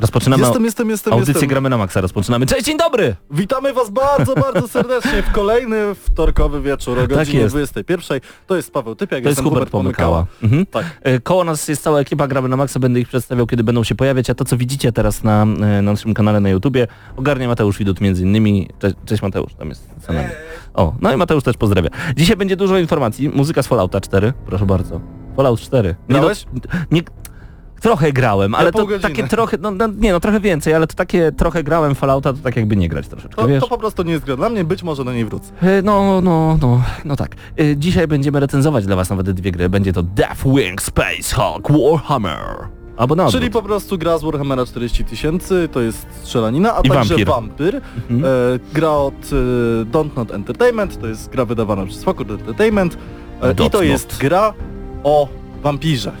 Rozpoczynamy Jestem, jestem, jestem, audycję jestem. Gramy na Maxa. Rozpoczynamy. Cześć, dzień dobry! Witamy Was bardzo, bardzo serdecznie w kolejny wtorkowy wieczór o Tak godzinie jest. 21. To jest Paweł Typiak, To jest jestem Hubert Pomykała. Mhm. Tak. E, Koło nas jest cała ekipa Gramy na Maxa, będę ich przedstawiał, kiedy będą się pojawiać, a to co widzicie teraz na, e, na naszym kanale na YouTubie ogarnia Mateusz Widut między innymi. Cześć, cześć Mateusz, tam jest za nami. O, no i Mateusz też pozdrawia. Dzisiaj będzie dużo informacji. Muzyka z Fallouta 4, proszę bardzo. Fallout 4. Nie do- nie, trochę grałem, ale pół to godziny. takie trochę, no, no nie no trochę więcej, ale to takie trochę grałem Fallouta, to tak jakby nie grać troszeczkę, To, wiesz? to po prostu nie jest gra dla mnie, być może do niej wrócę. E, No, no, no, no tak. E, Dzisiaj będziemy recenzować dla was nawet dwie gry. Będzie to Deathwing Space Hulk Warhammer. Albo na Czyli po prostu gra z Warhammera 40 tysięcy, to jest strzelanina, a I także. Vampir. Mhm. E, gra od e, Don't Not Entertainment, to jest gra wydawana przez Focus Entertainment e, i to jest gra o wampirze.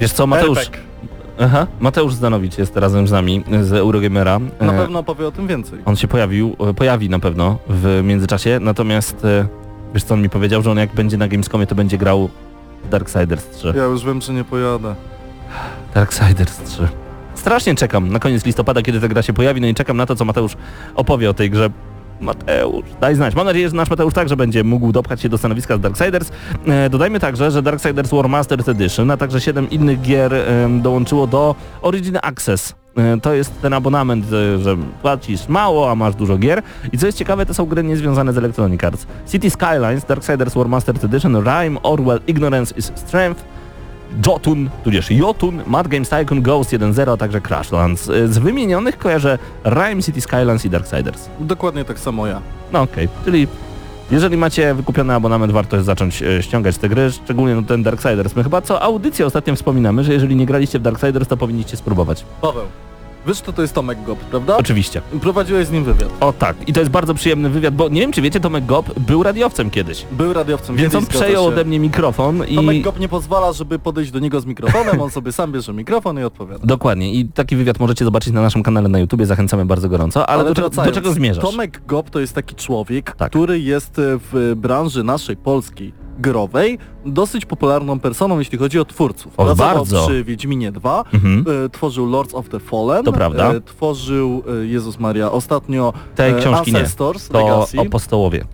Wiesz co, Mateusz... RPG. Aha, Mateusz Zdanowicz jest razem z nami, z Eurogamera. Na E, pewno powie o tym więcej. On się pojawił, e, pojawi na pewno w międzyczasie, natomiast e, wiesz co on mi powiedział, że on jak będzie na Gamescomie to będzie grał Darksiders 3. Ja już wiem, czy nie pojadę. Darksiders 3. Strasznie czekam na koniec listopada, kiedy ta gra się pojawi, no i czekam na to, co Mateusz opowie o tej grze. Mateusz, daj znać. Mam nadzieję, że nasz Mateusz także będzie mógł dopchać się do stanowiska z Darksiders. E, dodajmy także, że Darksiders War Masters Edition, a także 7 innych gier dołączyło do Origin Access. E, to jest ten abonament, e, że płacisz mało, a masz dużo gier. I co jest ciekawe, to są gry niezwiązane z Electronic Arts. City Skylines, Darksiders War Masters Edition, Rhyme, Orwell, Ignorance is Strength, Jotun, tudzież Jotun, Mad Games Tycoon, Ghost 1.0, a także Crashlands. Y, Z wymienionych kojarzę Rhyme, City Skylines i Darksiders. Dokładnie tak samo ja. No okej, czyli jeżeli macie wykupiony abonament, warto jest zacząć e, ściągać te gry, szczególnie no, ten Darksiders. My chyba co audycję ostatnio wspominamy, że jeżeli nie graliście w Darksiders, to powinniście spróbować. Paweł, wiesz, to to jest Tomek Gop, prawda? Oczywiście. Prowadziłeś z nim wywiad. O tak, i to jest bardzo przyjemny wywiad, bo nie wiem czy wiecie, Tomek Gop był radiowcem kiedyś. Był radiowcem. Więc kiedyś, on przejął ode mnie mikrofon i... Tomek Gop nie pozwala, żeby podejść do niego z mikrofonem, on sobie sam bierze mikrofon i odpowiada. Dokładnie i taki wywiad możecie zobaczyć na naszym kanale na YouTubie, zachęcamy bardzo gorąco, ale, do, czego- do wracając, czego zmierzasz? Tomek Gop to jest taki człowiek, Tak. który jest e, w branży naszej polskiej growej dosyć popularną personą, jeśli chodzi o twórców. O, Pracował bardzo. przy Wiedźminie 2, Mhm. e, tworzył Lords of the Fallen, To prawda. e, tworzył, e, Jezus Maria, ostatnio Tej e, książki nie. Ancestors To Legacy. o postołowie.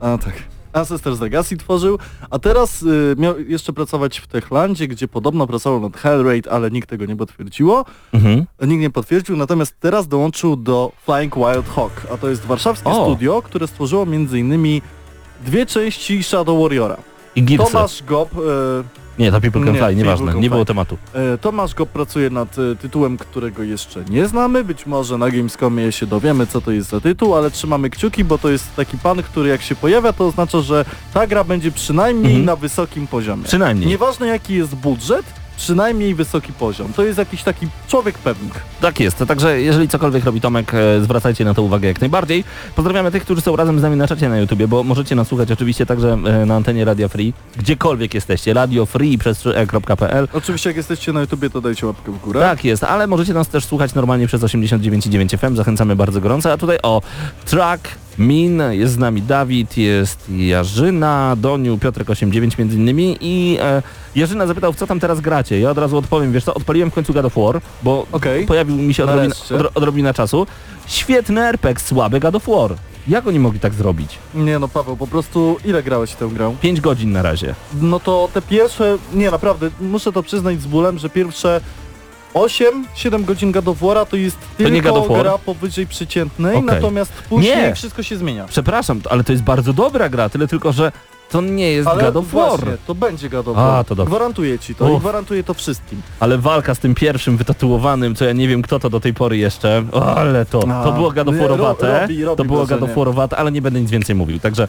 A tak. Ancestors Legacy tworzył, a teraz y, miał jeszcze pracować w Techlandzie, gdzie podobno pracował nad Hellraid, ale nikt tego nie potwierdziło. Mhm. Nikt nie potwierdził, natomiast teraz dołączył do Flying Wild Hawk, a to jest warszawskie O. studio, które stworzyło m.in. dwie części Shadow Warriora. I Gearsy. Tomasz Gop, e, Nie, to People Can Nie, Fly, nieważne, nie Fly. było tematu. e, Tomasz Gop pracuje nad e, tytułem, którego jeszcze nie znamy. Być może na Gamescomie się dowiemy, co to jest za tytuł, ale trzymamy kciuki, bo to jest taki pan, który jak się pojawia, to oznacza, że ta gra będzie przynajmniej Mhm. na wysokim poziomie. Przynajmniej. Nieważne jaki jest budżet, przynajmniej wysoki poziom. To jest jakiś taki człowiek pewnik. Tak jest, także jeżeli cokolwiek robi Tomek, e, zwracajcie na to uwagę jak najbardziej. Pozdrawiamy tych, którzy są razem z nami na czacie na YouTubie, bo możecie nas słuchać oczywiście także e, na antenie Radio Free, gdziekolwiek jesteście, Radio Free przez e.pl. Oczywiście jak jesteście na YouTubie, to dajcie łapkę w górę. Tak jest, ale możecie nas też słuchać normalnie przez 89,9 FM, zachęcamy bardzo gorąco, a tutaj o Track, Min, jest z nami Dawid, jest Jarzyna, Doniu, Piotrek 89 między innymi i e, Jarzyna zapytał, w co tam teraz gracie. Ja od razu odpowiem, wiesz co, odpaliłem w końcu God of War, bo Okej. pojawił mi się odrobina, odro, odrobina czasu. Świetny RPG, słaby God of War. Jak oni mogli tak zrobić? Nie no Paweł, po prostu ile grałeś w tę grę? 5 godzin na razie. No to te pierwsze, nie naprawdę, muszę to przyznać z bólem, że pierwsze 8-7 godzin God of War'a to jest God tylko gra powyżej przeciętnej, Okej. natomiast później Nie. wszystko się zmienia. Przepraszam, ale to jest bardzo dobra gra, tyle tylko, że to nie jest Ale God właśnie, to będzie God A, to dobrze. Gwarantuję ci to i Uff. gwarantuję to wszystkim. Ale walka z tym pierwszym wytatuowanym, co ja nie wiem kto to do tej pory jeszcze, o, ale to, A, to było God to było God ale nie będę nic więcej mówił, także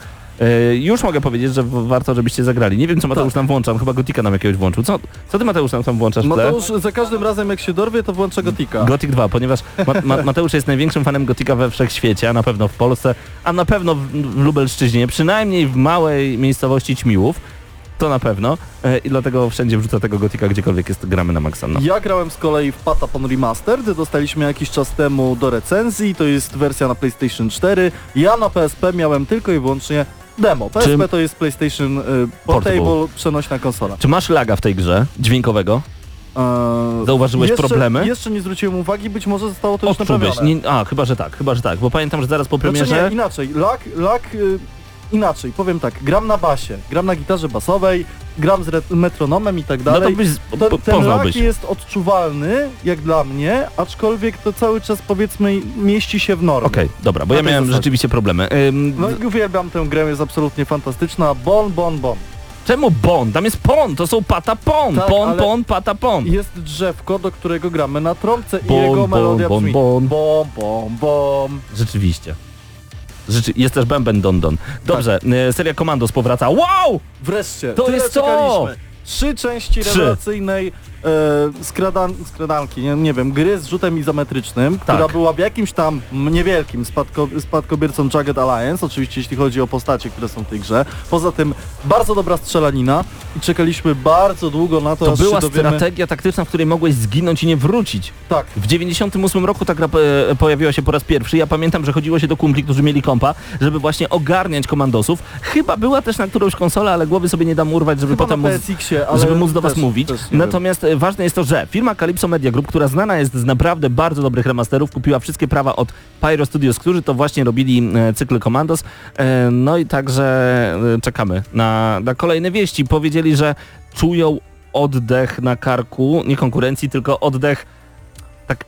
już mogę powiedzieć, że warto, żebyście zagrali. Nie wiem co Mateusz Tak. nam włącza, chyba Gotika nam jakiegoś włączył. Co, co ty Mateusz nam tam włączasz? Mateusz za każdym razem jak się dorwie, to włącza Gotika. Gothic 2, ponieważ ma, ma, Mateusz jest największym fanem Gotika we wszechświecie, a na pewno w Polsce, a na pewno w, w Lubelszczyźnie, przynajmniej w małej miejscowości Ćmiłów, to na pewno e, i dlatego wszędzie wrzuca tego Gotika, gdziekolwiek jest, gramy na maksa. No. Ja grałem z kolei w Patapon Remastered, dostaliśmy jakiś czas temu do recenzji, to jest wersja na PlayStation 4. Ja na PSP miałem tylko i wyłącznie demo. PSP Czym- to jest PlayStation y, Portable. Portable, przenośna konsola. Czy masz laga w tej grze dźwiękowego? Eee, Zauważyłeś jeszcze, problemy? Jeszcze nie zwróciłem uwagi, być może zostało to już naprawione. Nie, a, chyba, że tak, chyba, że tak, bo pamiętam, że zaraz po premierze... Znaczy nie, inaczej. Lag, lag y, inaczej, powiem tak, gram na basie, gram na gitarze basowej, gram z metronomem i tak no to dalej. byś, Ten, po, ten lag jest odczuwalny, jak dla mnie, aczkolwiek to cały czas powiedzmy mieści się w normie. Okej, dobra, bo Na ja miałem zasadzie. rzeczywiście problemy. Ym, No i uwielbiam tę grę, jest absolutnie fantastyczna. Bon, bon, bon. Czemu Bon? Tam jest Pon, to są pata Pon, Tak, Pon, Pon, pata Pon. Jest drzewko, do którego gramy na trąbce Bon, i jego bon, melodia bon, brzmi bon. bom, bom, bom. Rzeczywiście. Rzeczy... Jest też Bęben Don Don. Dobrze, e, seria Commandos powraca. Wow! Wreszcie, To jest to! Trzy części Trzy. rewelacyjnej e, skradan, skradanki, nie, nie wiem, gry z rzutem izometrycznym, która Tak. była w jakimś tam niewielkim spadko, spadkobiercą Jagged Alliance, oczywiście jeśli chodzi o postacie, które są w tej grze. Poza tym bardzo dobra strzelanina i czekaliśmy bardzo długo na to, To była dowiemy. strategia taktyczna, w której mogłeś zginąć i nie wrócić. Tak, W 98 roku ta gra e, pojawiła się po raz pierwszy. Ja pamiętam, że chodziło się do kumpli, którzy mieli kompa, żeby właśnie ogarniać komandosów. Chyba była też na którąś konsolę, ale głowy sobie nie dam urwać, żeby chyba potem móc żeby móc do was też- mówić. też. Natomiast e, ważne jest to, że firma Calypso Media Group, która znana jest z naprawdę bardzo dobrych remasterów, kupiła wszystkie prawa od Pyro Studios, którzy to właśnie robili e, cykl Commandos. E, no i także e, czekamy na, na kolejne wieści. Powiedzieli, że czują oddech na karku, nie konkurencji, tylko oddech, tak,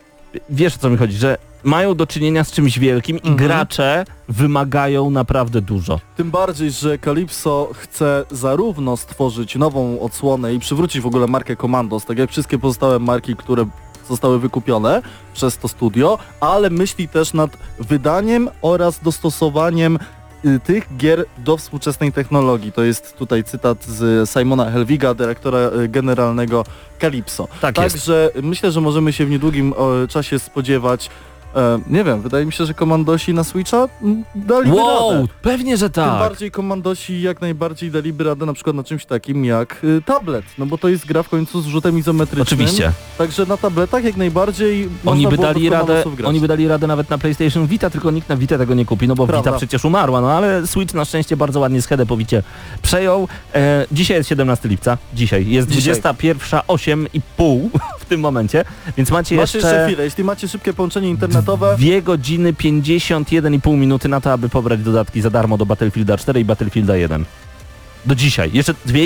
wiesz o co mi chodzi, że mają do czynienia z czymś wielkim i Mhm. gracze wymagają naprawdę dużo. Tym bardziej, że Calypso chce zarówno stworzyć nową odsłonę i przywrócić w ogóle markę Commandos, tak jak wszystkie pozostałe marki, które zostały wykupione przez to studio, ale myśli też nad wydaniem oraz dostosowaniem y, tych gier do współczesnej technologii. To jest tutaj cytat z Simona Helwiga, dyrektora y, generalnego Calypso. Tak jest. Także myślę, że możemy się w niedługim czasie spodziewać e, nie wiem, wydaje mi się, że komandosi na Switcha mm, dali radę. Wow, pewnie, że Tym tak. bardziej komandosi jak najbardziej daliby radę na przykład na czymś takim jak y, tablet, no bo to jest gra w końcu z rzutem izometrycznym. Oczywiście. Także na tabletach jak najbardziej Oni by dali radę, oni by dali radę nawet na PlayStation Vita, tylko nikt na Vita tego nie kupi, no bo Prawda. Vita przecież umarła, no ale Switch na szczęście bardzo ładnie schedę po Vicie przejął. E, dzisiaj jest 17 lipca, dzisiaj jest Dzisiaj. 21.08 i pół tym momencie, więc macie Macie jeszcze jeszcze chwilę, jeśli macie szybkie połączenie internetowe, 2 godziny 51,5 minuty na to, aby pobrać dodatki za darmo do Battlefielda 4 i Battlefielda 1. Do dzisiaj. Jeszcze 2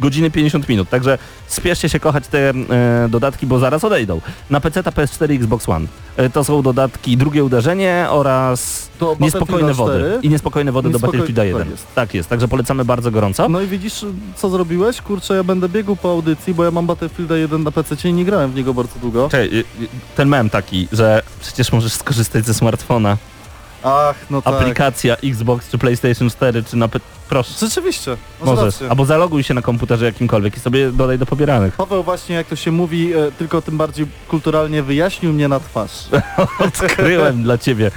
godziny 50 minut, także spieszcie się kochać te e, dodatki, bo zaraz odejdą. Na PC, PS4 i Xbox One. E, to są dodatki drugie uderzenie oraz to niespokojne wody. 4. I niespokojne wody do Battlefielda 1. tak jest. Tak jest, także polecamy bardzo gorąco. No i widzisz, co zrobiłeś? Kurczę, ja będę biegł po audycji, bo ja mam Battlefielda 1 na PC i nie grałem w niego bardzo długo. Czekaj, y, y, ten mem taki, że przecież możesz skorzystać ze smartfona. Ach, no tak. Aplikacja Xbox czy PlayStation 4 czy na... P- Proszę. Rzeczywiście, masz Możesz. rację. Albo zaloguj się na komputerze jakimkolwiek i sobie dodaj do pobieranych. Paweł właśnie, jak to się mówi, e, tylko tym bardziej kulturalnie wyjaśnił mnie na twarz. Odkryłem dla ciebie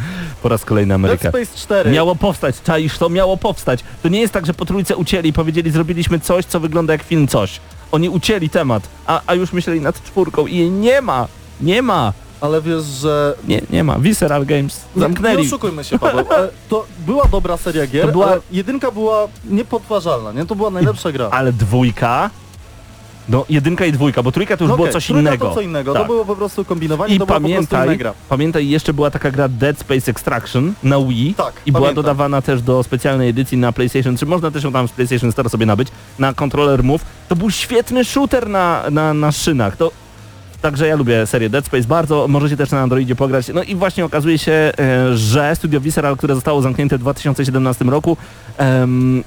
po raz kolejny Dead Amerykę. Space 4. Miało powstać, czaisz to? Miało powstać. To nie jest tak, że po trójce ucięli i powiedzieli, zrobiliśmy coś, co wygląda jak film coś. Oni ucięli temat, a, a już myśleli nad czwórką i jej nie ma. Nie ma. Ale wiesz, że... Nie, nie ma. Visceral Games Nie, zamknęli. nie oszukujmy się, Paweł. To była dobra seria gier, To była- ale jedynka była niepodważalna, nie? To była najlepsza gra. Ale dwójka... No, jedynka i dwójka, bo trójka to już No było coś innego. To co innego, Tak. to było po prostu kombinowanie, I to była pamiętaj, pamiętaj, jeszcze była taka gra Dead Space Extraction na Wii Tak, i była pamiętam. dodawana też do specjalnej edycji na PlayStation 3. Można też ją tam z PlayStation Store sobie nabyć na kontroler Move. To był świetny shooter na, na, na szynach. To Także ja lubię serię Dead Space bardzo, możecie też na Androidzie pograć. No i właśnie okazuje się, e, że Studio Visceral, które zostało zamknięte w 2017 roku, em,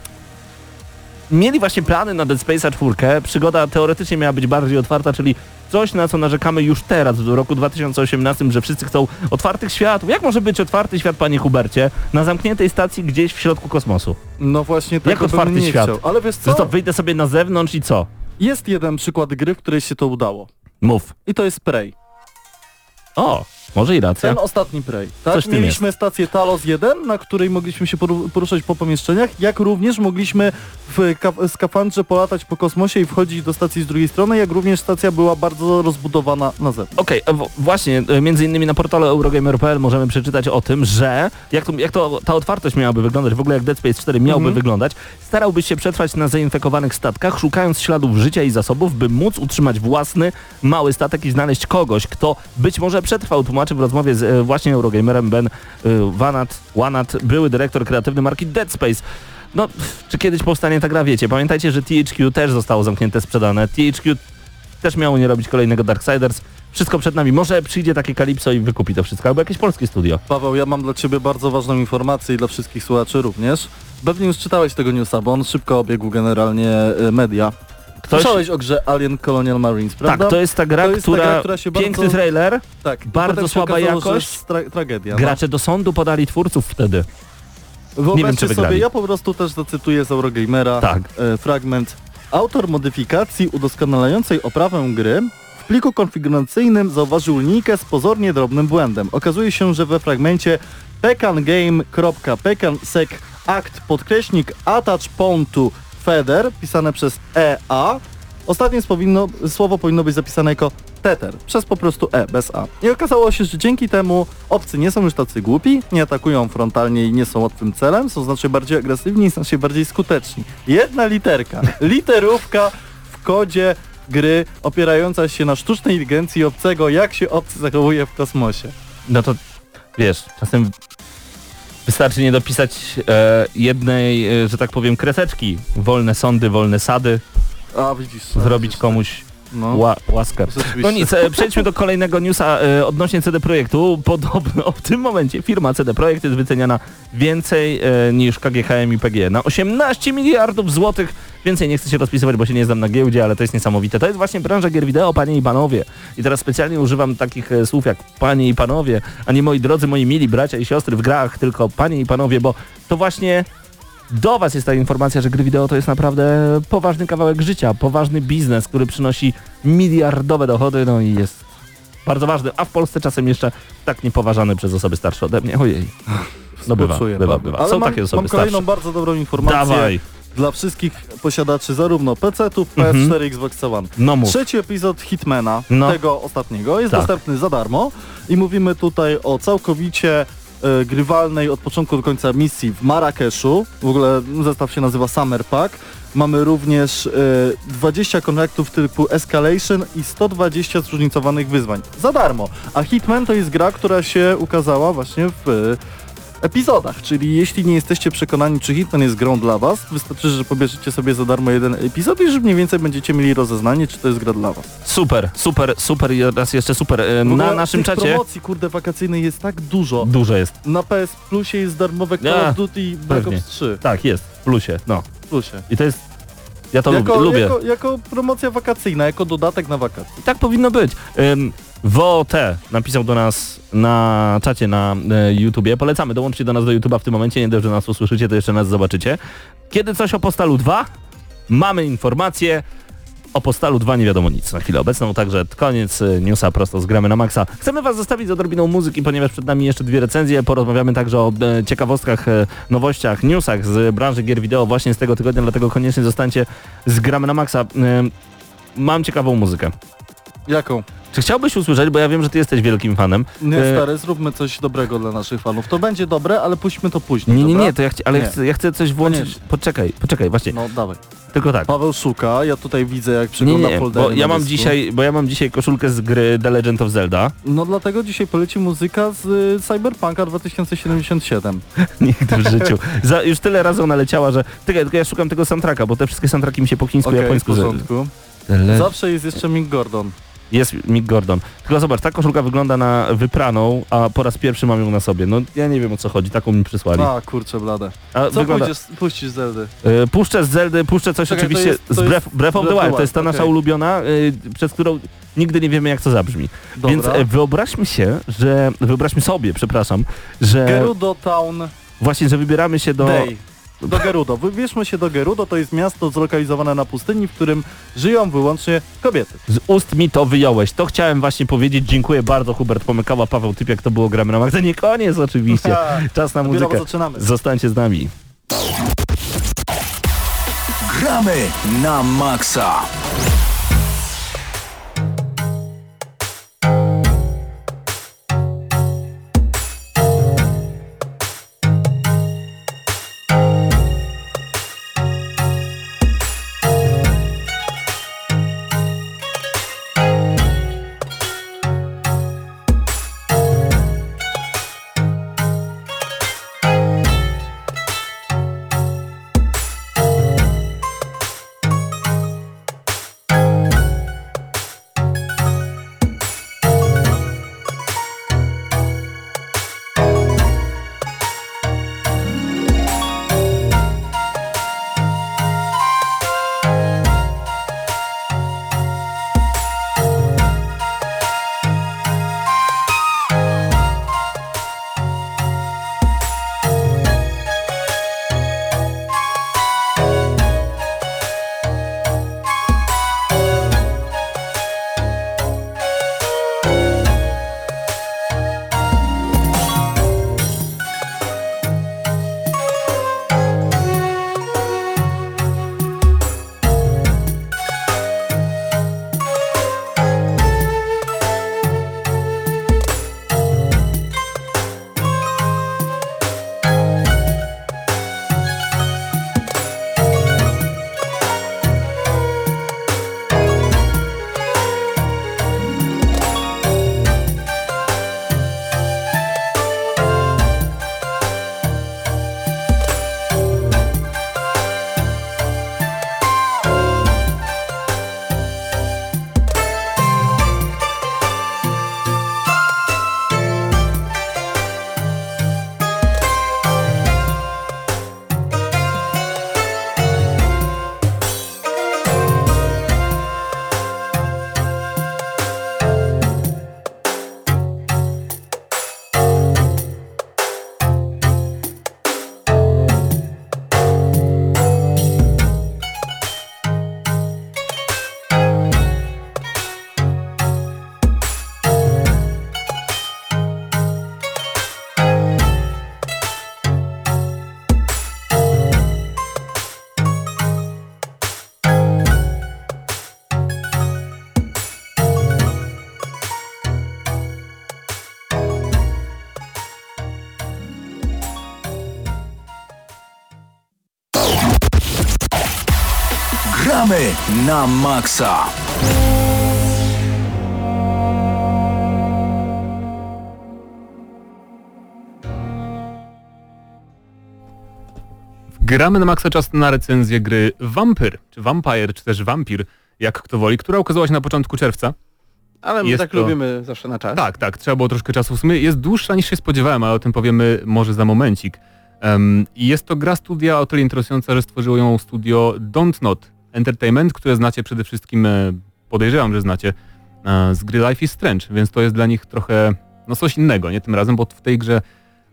mieli właśnie plany na Dead Space'a 4. Przygoda teoretycznie miała być bardziej otwarta, czyli coś, na co narzekamy już teraz, w roku 2018, że wszyscy chcą otwartych światów. Jak może być otwarty świat, panie Hubercie, na zamkniętej stacji gdzieś w środku kosmosu? No właśnie tego otwarty bym nie świat? chciał. Ale wiesz co? wyjdę sobie na zewnątrz i co? Jest jeden przykład gry, w której się to udało. Mów. I to jest Prey. O, może i racja. Ten ostatni Prey. Tak? Coś Mieliśmy stację Talos 1, na której mogliśmy się poru- poruszać po pomieszczeniach, jak również mogliśmy w ka- skafandrze polatać po kosmosie i wchodzić do stacji z drugiej strony, jak również stacja była bardzo rozbudowana na zewnątrz. Okej, e, w- właśnie, e, między innymi na portalu Eurogamer.pl możemy przeczytać o tym, że jak, to, jak to ta otwartość miałaby wyglądać, w ogóle jak Dead Space 4 miałby Mhm. wyglądać, starałbyś się przetrwać na zainfekowanych statkach, szukając śladów życia i zasobów, by móc utrzymać własny mały statek i znaleźć kogoś, kto być może przetrwał, tłumaczy w rozmowie z e, właśnie Eurogamerem Ben e, Wanat, Wanat, były dyrektor kreatywny marki Dead Space. No, czy kiedyś powstanie ta gra, wiecie? Pamiętajcie, że THQ też zostało zamknięte, sprzedane. THQ też miało nie robić kolejnego Darksiders. Wszystko przed nami. Może przyjdzie takie Kalipso i wykupi to wszystko, albo jakieś polskie studio. Paweł, ja mam dla Ciebie bardzo ważną informację i dla wszystkich słuchaczy również. Pewnie już czytałeś tego newsa, bo on szybko obiegł generalnie e, media. Ktoś... Słyszałeś o grze Alien Colonial Marines, prawda? Tak, to jest ta gra, jest ta która... gra, która się Piękny bardzo- trailer, tak. bardzo słaba okazało, jakość. Tra tragedia. no. gracze do sądu podali twórców wtedy. Wyobraźcie Nie wiem, czy wygrali. sobie, ja po prostu też zacytuję z Eurogamera Tak. e, fragment. Autor modyfikacji udoskonalającej oprawę gry w pliku konfiguracyjnym zauważył linijkę z pozornie drobnym błędem. Okazuje się, że we fragmencie pekangame.pekansec act podkreśnik attach pawn feather pisane przez EA Ostatnie powinno, słowo powinno być zapisane jako tether, przez po prostu E, bez A. I okazało się, że dzięki temu obcy nie są już tacy głupi, nie atakują frontalnie i nie są łatwym celem, są znacznie bardziej agresywni i znacznie bardziej skuteczni. Jedna literka, literówka w kodzie gry opierająca się na sztucznej inteligencji obcego, jak się obcy zachowuje w kosmosie. No to wiesz, czasem wystarczy nie dopisać e, jednej, e, że tak powiem, kreseczki. Wolne sądy, wolne sady, A widzisz. zrobić widzisz, komuś No, ła, łaskę. No nic, e, przejdźmy do kolejnego newsa e, odnośnie CD Projektu. Podobno w tym momencie firma CD Projekt jest wyceniana więcej e, niż KGHM i PGE. Na 18 miliardów złotych. Więcej nie chcę się rozpisywać, bo się nie znam na giełdzie, ale to jest niesamowite. To jest właśnie branża gier wideo, panie i panowie. I teraz specjalnie używam takich e, słów jak panie i panowie, a nie moi drodzy, moi mili bracia i siostry w grach, tylko panie i panowie, bo to właśnie do Was jest ta informacja, że gry wideo to jest naprawdę poważny kawałek życia, poważny biznes, który przynosi miliardowe dochody, no i jest bardzo ważny, a w Polsce czasem jeszcze tak niepoważany przez osoby starsze ode mnie. Ojej. No bywa, bywa, Paweł. bywa. Ale Są mam, takie osoby mam kolejną starsze. bardzo dobrą informację Dawaj, dla wszystkich posiadaczy zarówno PC-ów, Mhm. PS4 i Xbox One. no mów. Trzeci epizod Hitmana, No. tego ostatniego, jest Tak. dostępny za darmo i mówimy tutaj o całkowicie e, grywalnej od początku do końca misji w Marrakeszu. W ogóle zestaw się nazywa Summer Pack. Mamy również e, 20 kontraktów typu Escalation i 120 zróżnicowanych wyzwań. Za darmo. A Hitman to jest gra, która się ukazała właśnie w e, epizodach, czyli jeśli nie jesteście przekonani, czy Hitman jest grą dla was, wystarczy, że pobierzecie sobie za darmo jeden epizod i już mniej więcej będziecie mieli rozeznanie, czy to jest gra dla was. Super, super, super i raz jeszcze super. E, Na naszym tych czacie promocji, kurde, wakacyjnej jest tak dużo. dużo jest. Na PS Plusie jest darmowe Call Ja, of Duty Black pewnie. Ops 3. Tak, jest, w plusie, no. W Plusie. I to jest, ja to jako, lubię, lubię. Jako, jako promocja wakacyjna, jako dodatek na wakacje. I tak powinno być. Ym, WOT napisał do nas na czacie na e, YouTubie. Polecamy, dołączcie do nas do YouTube'a w tym momencie. Nie dość, że nas usłyszycie, to jeszcze nas zobaczycie. Kiedy coś o Postalu 2? Mamy informację. O Postalu 2 nie wiadomo nic na chwilę obecną, także koniec e, newsa prosto z gramy na maksa. Chcemy was zostawić z odrobiną muzyki, ponieważ przed nami jeszcze dwie recenzje. Porozmawiamy także o e, ciekawostkach, e, nowościach, newsach z branży gier wideo właśnie z tego tygodnia, dlatego koniecznie zostańcie z gramy na maksa. E, Mam ciekawą muzykę. Jaką? Czy chciałbyś usłyszeć, bo ja wiem, że ty jesteś wielkim fanem. Nie, E, stary, zróbmy coś dobrego dla naszych fanów. To będzie dobre, ale puśćmy to później, Nie, nie, dobra? nie, to ja, chci- ale Nie. chcę, ja chcę coś włączyć. Koniecznie. Poczekaj, poczekaj, właśnie. No, dawaj. Tylko tak. Paweł szuka, ja tutaj widzę, jak Nie, przegląda nie, foldery bo ja mam dzisiaj, bo ja mam dzisiaj koszulkę z gry The Legend of Zelda. No dlatego dzisiaj poleci muzyka z y, Cyberpunka 2077. Nigdy w życiu. Za, już tyle razy ona leciała, że... Tylko, tylko ja szukam tego soundtracka, bo te wszystkie soundtracki mi się po chińsku w japońsku... Le- Zawsze jest jeszcze Mick Gordon. Jest Mick Gordon. Tylko zobacz, ta koszulka wygląda na wypraną, a po raz pierwszy mam ją na sobie. No ja nie wiem o co chodzi, taką mi przysłali. A, kurczę blade. A Co wygląda... pójdziesz, puścisz Zeldy? Y, Puszczę z Zeldy, puszczę coś Czekaj, to oczywiście jest- to z jest Breath, Breath of the Wild. To jest ta nasza ulubiona, y, przez którą nigdy nie wiemy jak to zabrzmi. Dobra. Więc e, wyobraźmy się, że wyobraźmy sobie, przepraszam, że Gerudo Town właśnie, że wybieramy się do Day. Do Gerudo. Wybierzmy się do Gerudo, to jest miasto zlokalizowane na pustyni, w którym żyją wyłącznie kobiety. z ust mi to wyjąłeś. To chciałem właśnie powiedzieć. Dziękuję bardzo Hubert Pomykała, Paweł Typiak, to było gramy na maksa. Nie koniec oczywiście. Czas na muzykę. zaczynamy. Zostańcie z nami. Gramy na maksa. Na maksa. Gramy na maksa czas na recenzję gry Vampyr, czy Vampire, czy też Vampir, jak kto woli, która ukazała się na początku czerwca. Ale my Jest tak to- lubimy zawsze na czas. Tak, tak, trzeba było troszkę czasu. W sumie jest dłuższa niż się spodziewałem, ale o tym powiemy może za momencik. I jest to gra studia o tyle interesująca, że stworzyło ją studio Don't Not Entertainment, które znacie przede wszystkim, e, podejrzewam, że znacie, e, z gry Life is Strange, więc to jest dla nich trochę no coś innego, nie tym razem, bo w tej grze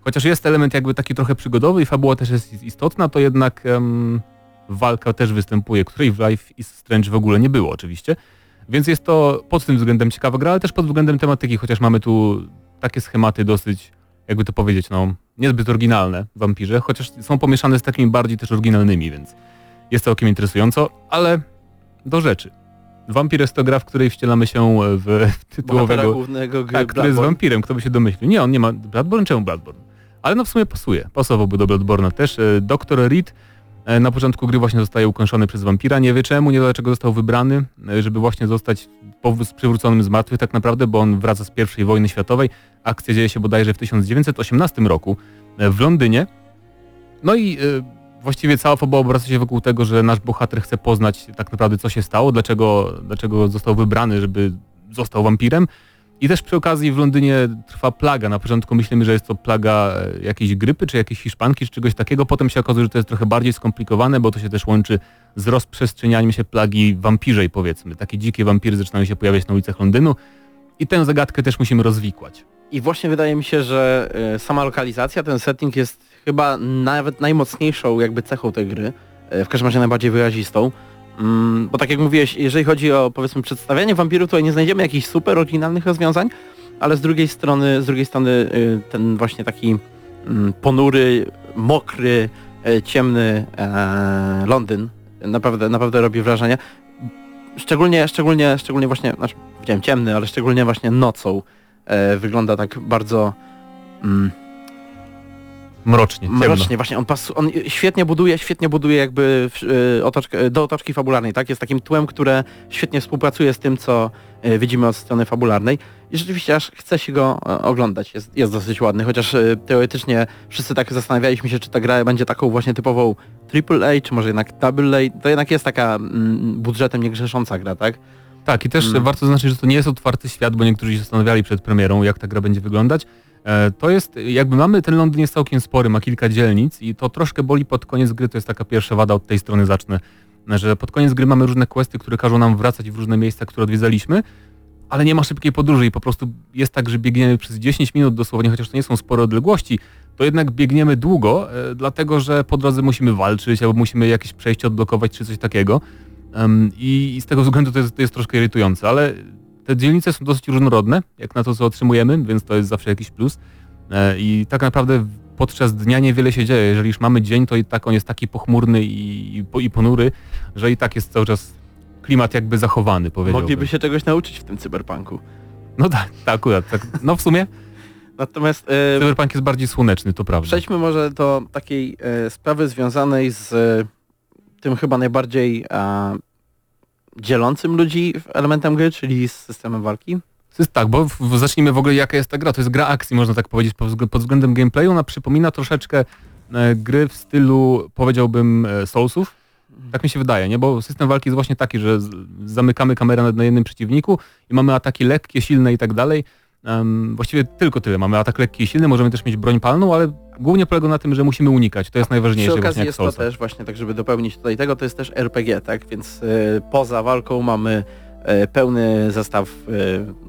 chociaż jest element jakby taki trochę przygodowy i fabuła też jest istotna, to jednak em, walka też występuje, której w Life is Strange w ogóle nie było oczywiście. Więc jest to pod tym względem ciekawa gra, ale też pod względem tematyki, chociaż mamy tu takie schematy dosyć, jakby to powiedzieć, no niezbyt oryginalne w Vampirze, chociaż są pomieszane z takimi bardziej też oryginalnymi, więc jest całkiem interesująco, ale do rzeczy. Vampir jest to gra, w której wcielamy się w Bohatera tytułowego... głównego gry Tak, który jest wampirem, kto by się domyślił. Nie, on nie ma... Bloodborne? Czemu Bloodborne? Ale no w sumie pasuje. Pasowałby do Bloodborne'a też. E, Dr. Reed e, na początku gry właśnie zostaje ukończony przez wampira. Nie wie czemu, nie wie dlaczego został wybrany, e, żeby właśnie zostać przywróconym z martwych tak naprawdę, bo on wraca z pierwszej wojny światowej. Akcja dzieje się bodajże w 1918 roku e, w Londynie. No i e, właściwie cała fabuła obraca się wokół tego, że nasz bohater chce poznać tak naprawdę co się stało, dlaczego, dlaczego został wybrany, żeby został wampirem. I też przy okazji w Londynie trwa plaga. Na początku myślimy, że jest to plaga e, jakiejś grypy, czy jakiejś hiszpanki, czy czegoś takiego. Potem się okazuje, że to jest trochę bardziej skomplikowane, bo to się też łączy z rozprzestrzenianiem się plagi wampirzej, powiedzmy. Takie dzikie wampiry zaczynają się pojawiać na ulicach Londynu i tę zagadkę też musimy rozwikłać. I właśnie wydaje mi się, że e, sama lokalizacja, ten setting jest chyba nawet najmocniejszą jakby cechą tej gry, e, w każdym razie najbardziej wyrazistą. Mm, bo tak jak mówiłeś, jeżeli chodzi o powiedzmy przedstawianie wampirów, to nie znajdziemy jakichś super oryginalnych rozwiązań, ale z drugiej strony, z drugiej strony y, ten właśnie taki mm, ponury, mokry, e, ciemny e, Londyn naprawdę, naprawdę robi wrażenie. Szczególnie, szczególnie, szczególnie właśnie, znaczy powiedziałem ciemny, ale szczególnie właśnie nocą e, wygląda tak bardzo mm, Mrocznie, ciemno. mrocznie. Właśnie on, on świetnie buduje, świetnie buduje jakby y, otoczkę, do otoczki fabularnej, tak? Jest takim tłem, które świetnie współpracuje z tym, co y, widzimy od strony fabularnej i rzeczywiście aż chce się go e, oglądać. Jest, jest dosyć ładny, chociaż y, teoretycznie wszyscy tak zastanawialiśmy się, czy ta gra będzie taką właśnie typową AAA, czy może jednak AA. To jednak jest taka mm, budżetem niegrzesząca gra, tak? Tak, i też Mm. warto zaznaczyć, że to nie jest otwarty świat, bo niektórzy się zastanawiali przed premierą, jak ta gra będzie wyglądać. E, To jest, jakby mamy, ten Londyn jest całkiem spory, ma kilka dzielnic i to troszkę boli pod koniec gry, to jest taka pierwsza wada, od tej strony zacznę, że pod koniec gry mamy różne questy, które każą nam wracać w różne miejsca, które odwiedzaliśmy, ale nie ma szybkiej podróży i po prostu jest tak, że biegniemy przez 10 minut dosłownie, chociaż to nie są spore odległości, to jednak biegniemy długo, e, dlatego że po drodze musimy walczyć albo musimy jakieś przejście odblokować czy coś takiego. I z tego względu to jest, to jest troszkę irytujące, ale te dzielnice są dosyć różnorodne, jak na to, co otrzymujemy, więc to jest zawsze jakiś plus. E, I tak naprawdę podczas dnia niewiele się dzieje. Jeżeli już mamy dzień, to i tak on jest taki pochmurny i, i, po- i ponury, że i tak jest cały czas klimat jakby zachowany, powiedziałbym. Mogliby się czegoś nauczyć w tym cyberpunku. No tak, tak, akurat. Tak. No w sumie Natomiast e, cyberpunk jest bardziej słoneczny, to prawda. Przejdźmy może do takiej e, sprawy związanej z tym chyba najbardziej dzielącym ludzi elementem gry, czyli z systemem walki. Tak, bo w, zacznijmy w ogóle jaka jest ta gra. To jest gra akcji, można tak powiedzieć, pod, wzg- pod względem gameplayu. Ona przypomina troszeczkę e, gry w stylu, powiedziałbym, e, Soulsów. Tak mi się wydaje, nie? Bo system walki jest właśnie taki, że zamykamy kamerę na, jednym przeciwniku i mamy ataki lekkie, silne i tak dalej. Em, właściwie tylko tyle. Mamy atak lekki i silny, możemy też mieć broń palną, ale głównie polega na tym, że musimy unikać. To jest najważniejsze Przy okazji jest to też właśnie, tak żeby dopełnić tutaj tego, to jest też RPG, tak? Więc e, poza walką mamy e, pełny zestaw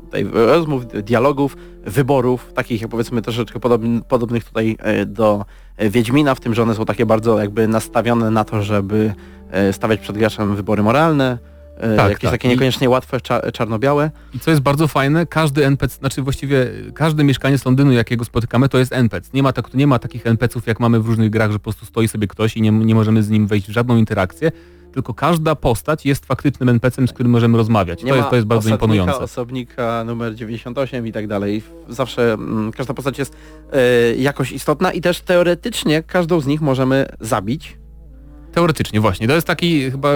tutaj rozmów, dialogów, wyborów, takich jak powiedzmy troszeczkę podobny, podobnych tutaj do Wiedźmina, w tym, że one są takie bardzo jakby nastawione na to, żeby stawiać przed graczem wybory moralne, Tak, jakieś tak. takie I- niekoniecznie łatwe, cza, czarno-białe. I co jest bardzo fajne, każdy NPC, znaczy właściwie każdy mieszkaniec Londynu, jakiego spotykamy, to jest NPC. Nie ma, tak, nie ma takich NPC-ów, jak mamy w różnych grach, że po prostu stoi sobie ktoś i nie, nie możemy z nim wejść w żadną interakcję, tylko każda postać jest faktycznym NPC-em, z którym możemy rozmawiać. Nie to, jest, to jest bardzo osadnika, imponujące. osobnika numer 98 i tak dalej. Zawsze mm, każda postać jest e, jakoś istotna i też teoretycznie każdą z nich możemy zabić. Teoretycznie właśnie. To jest taki chyba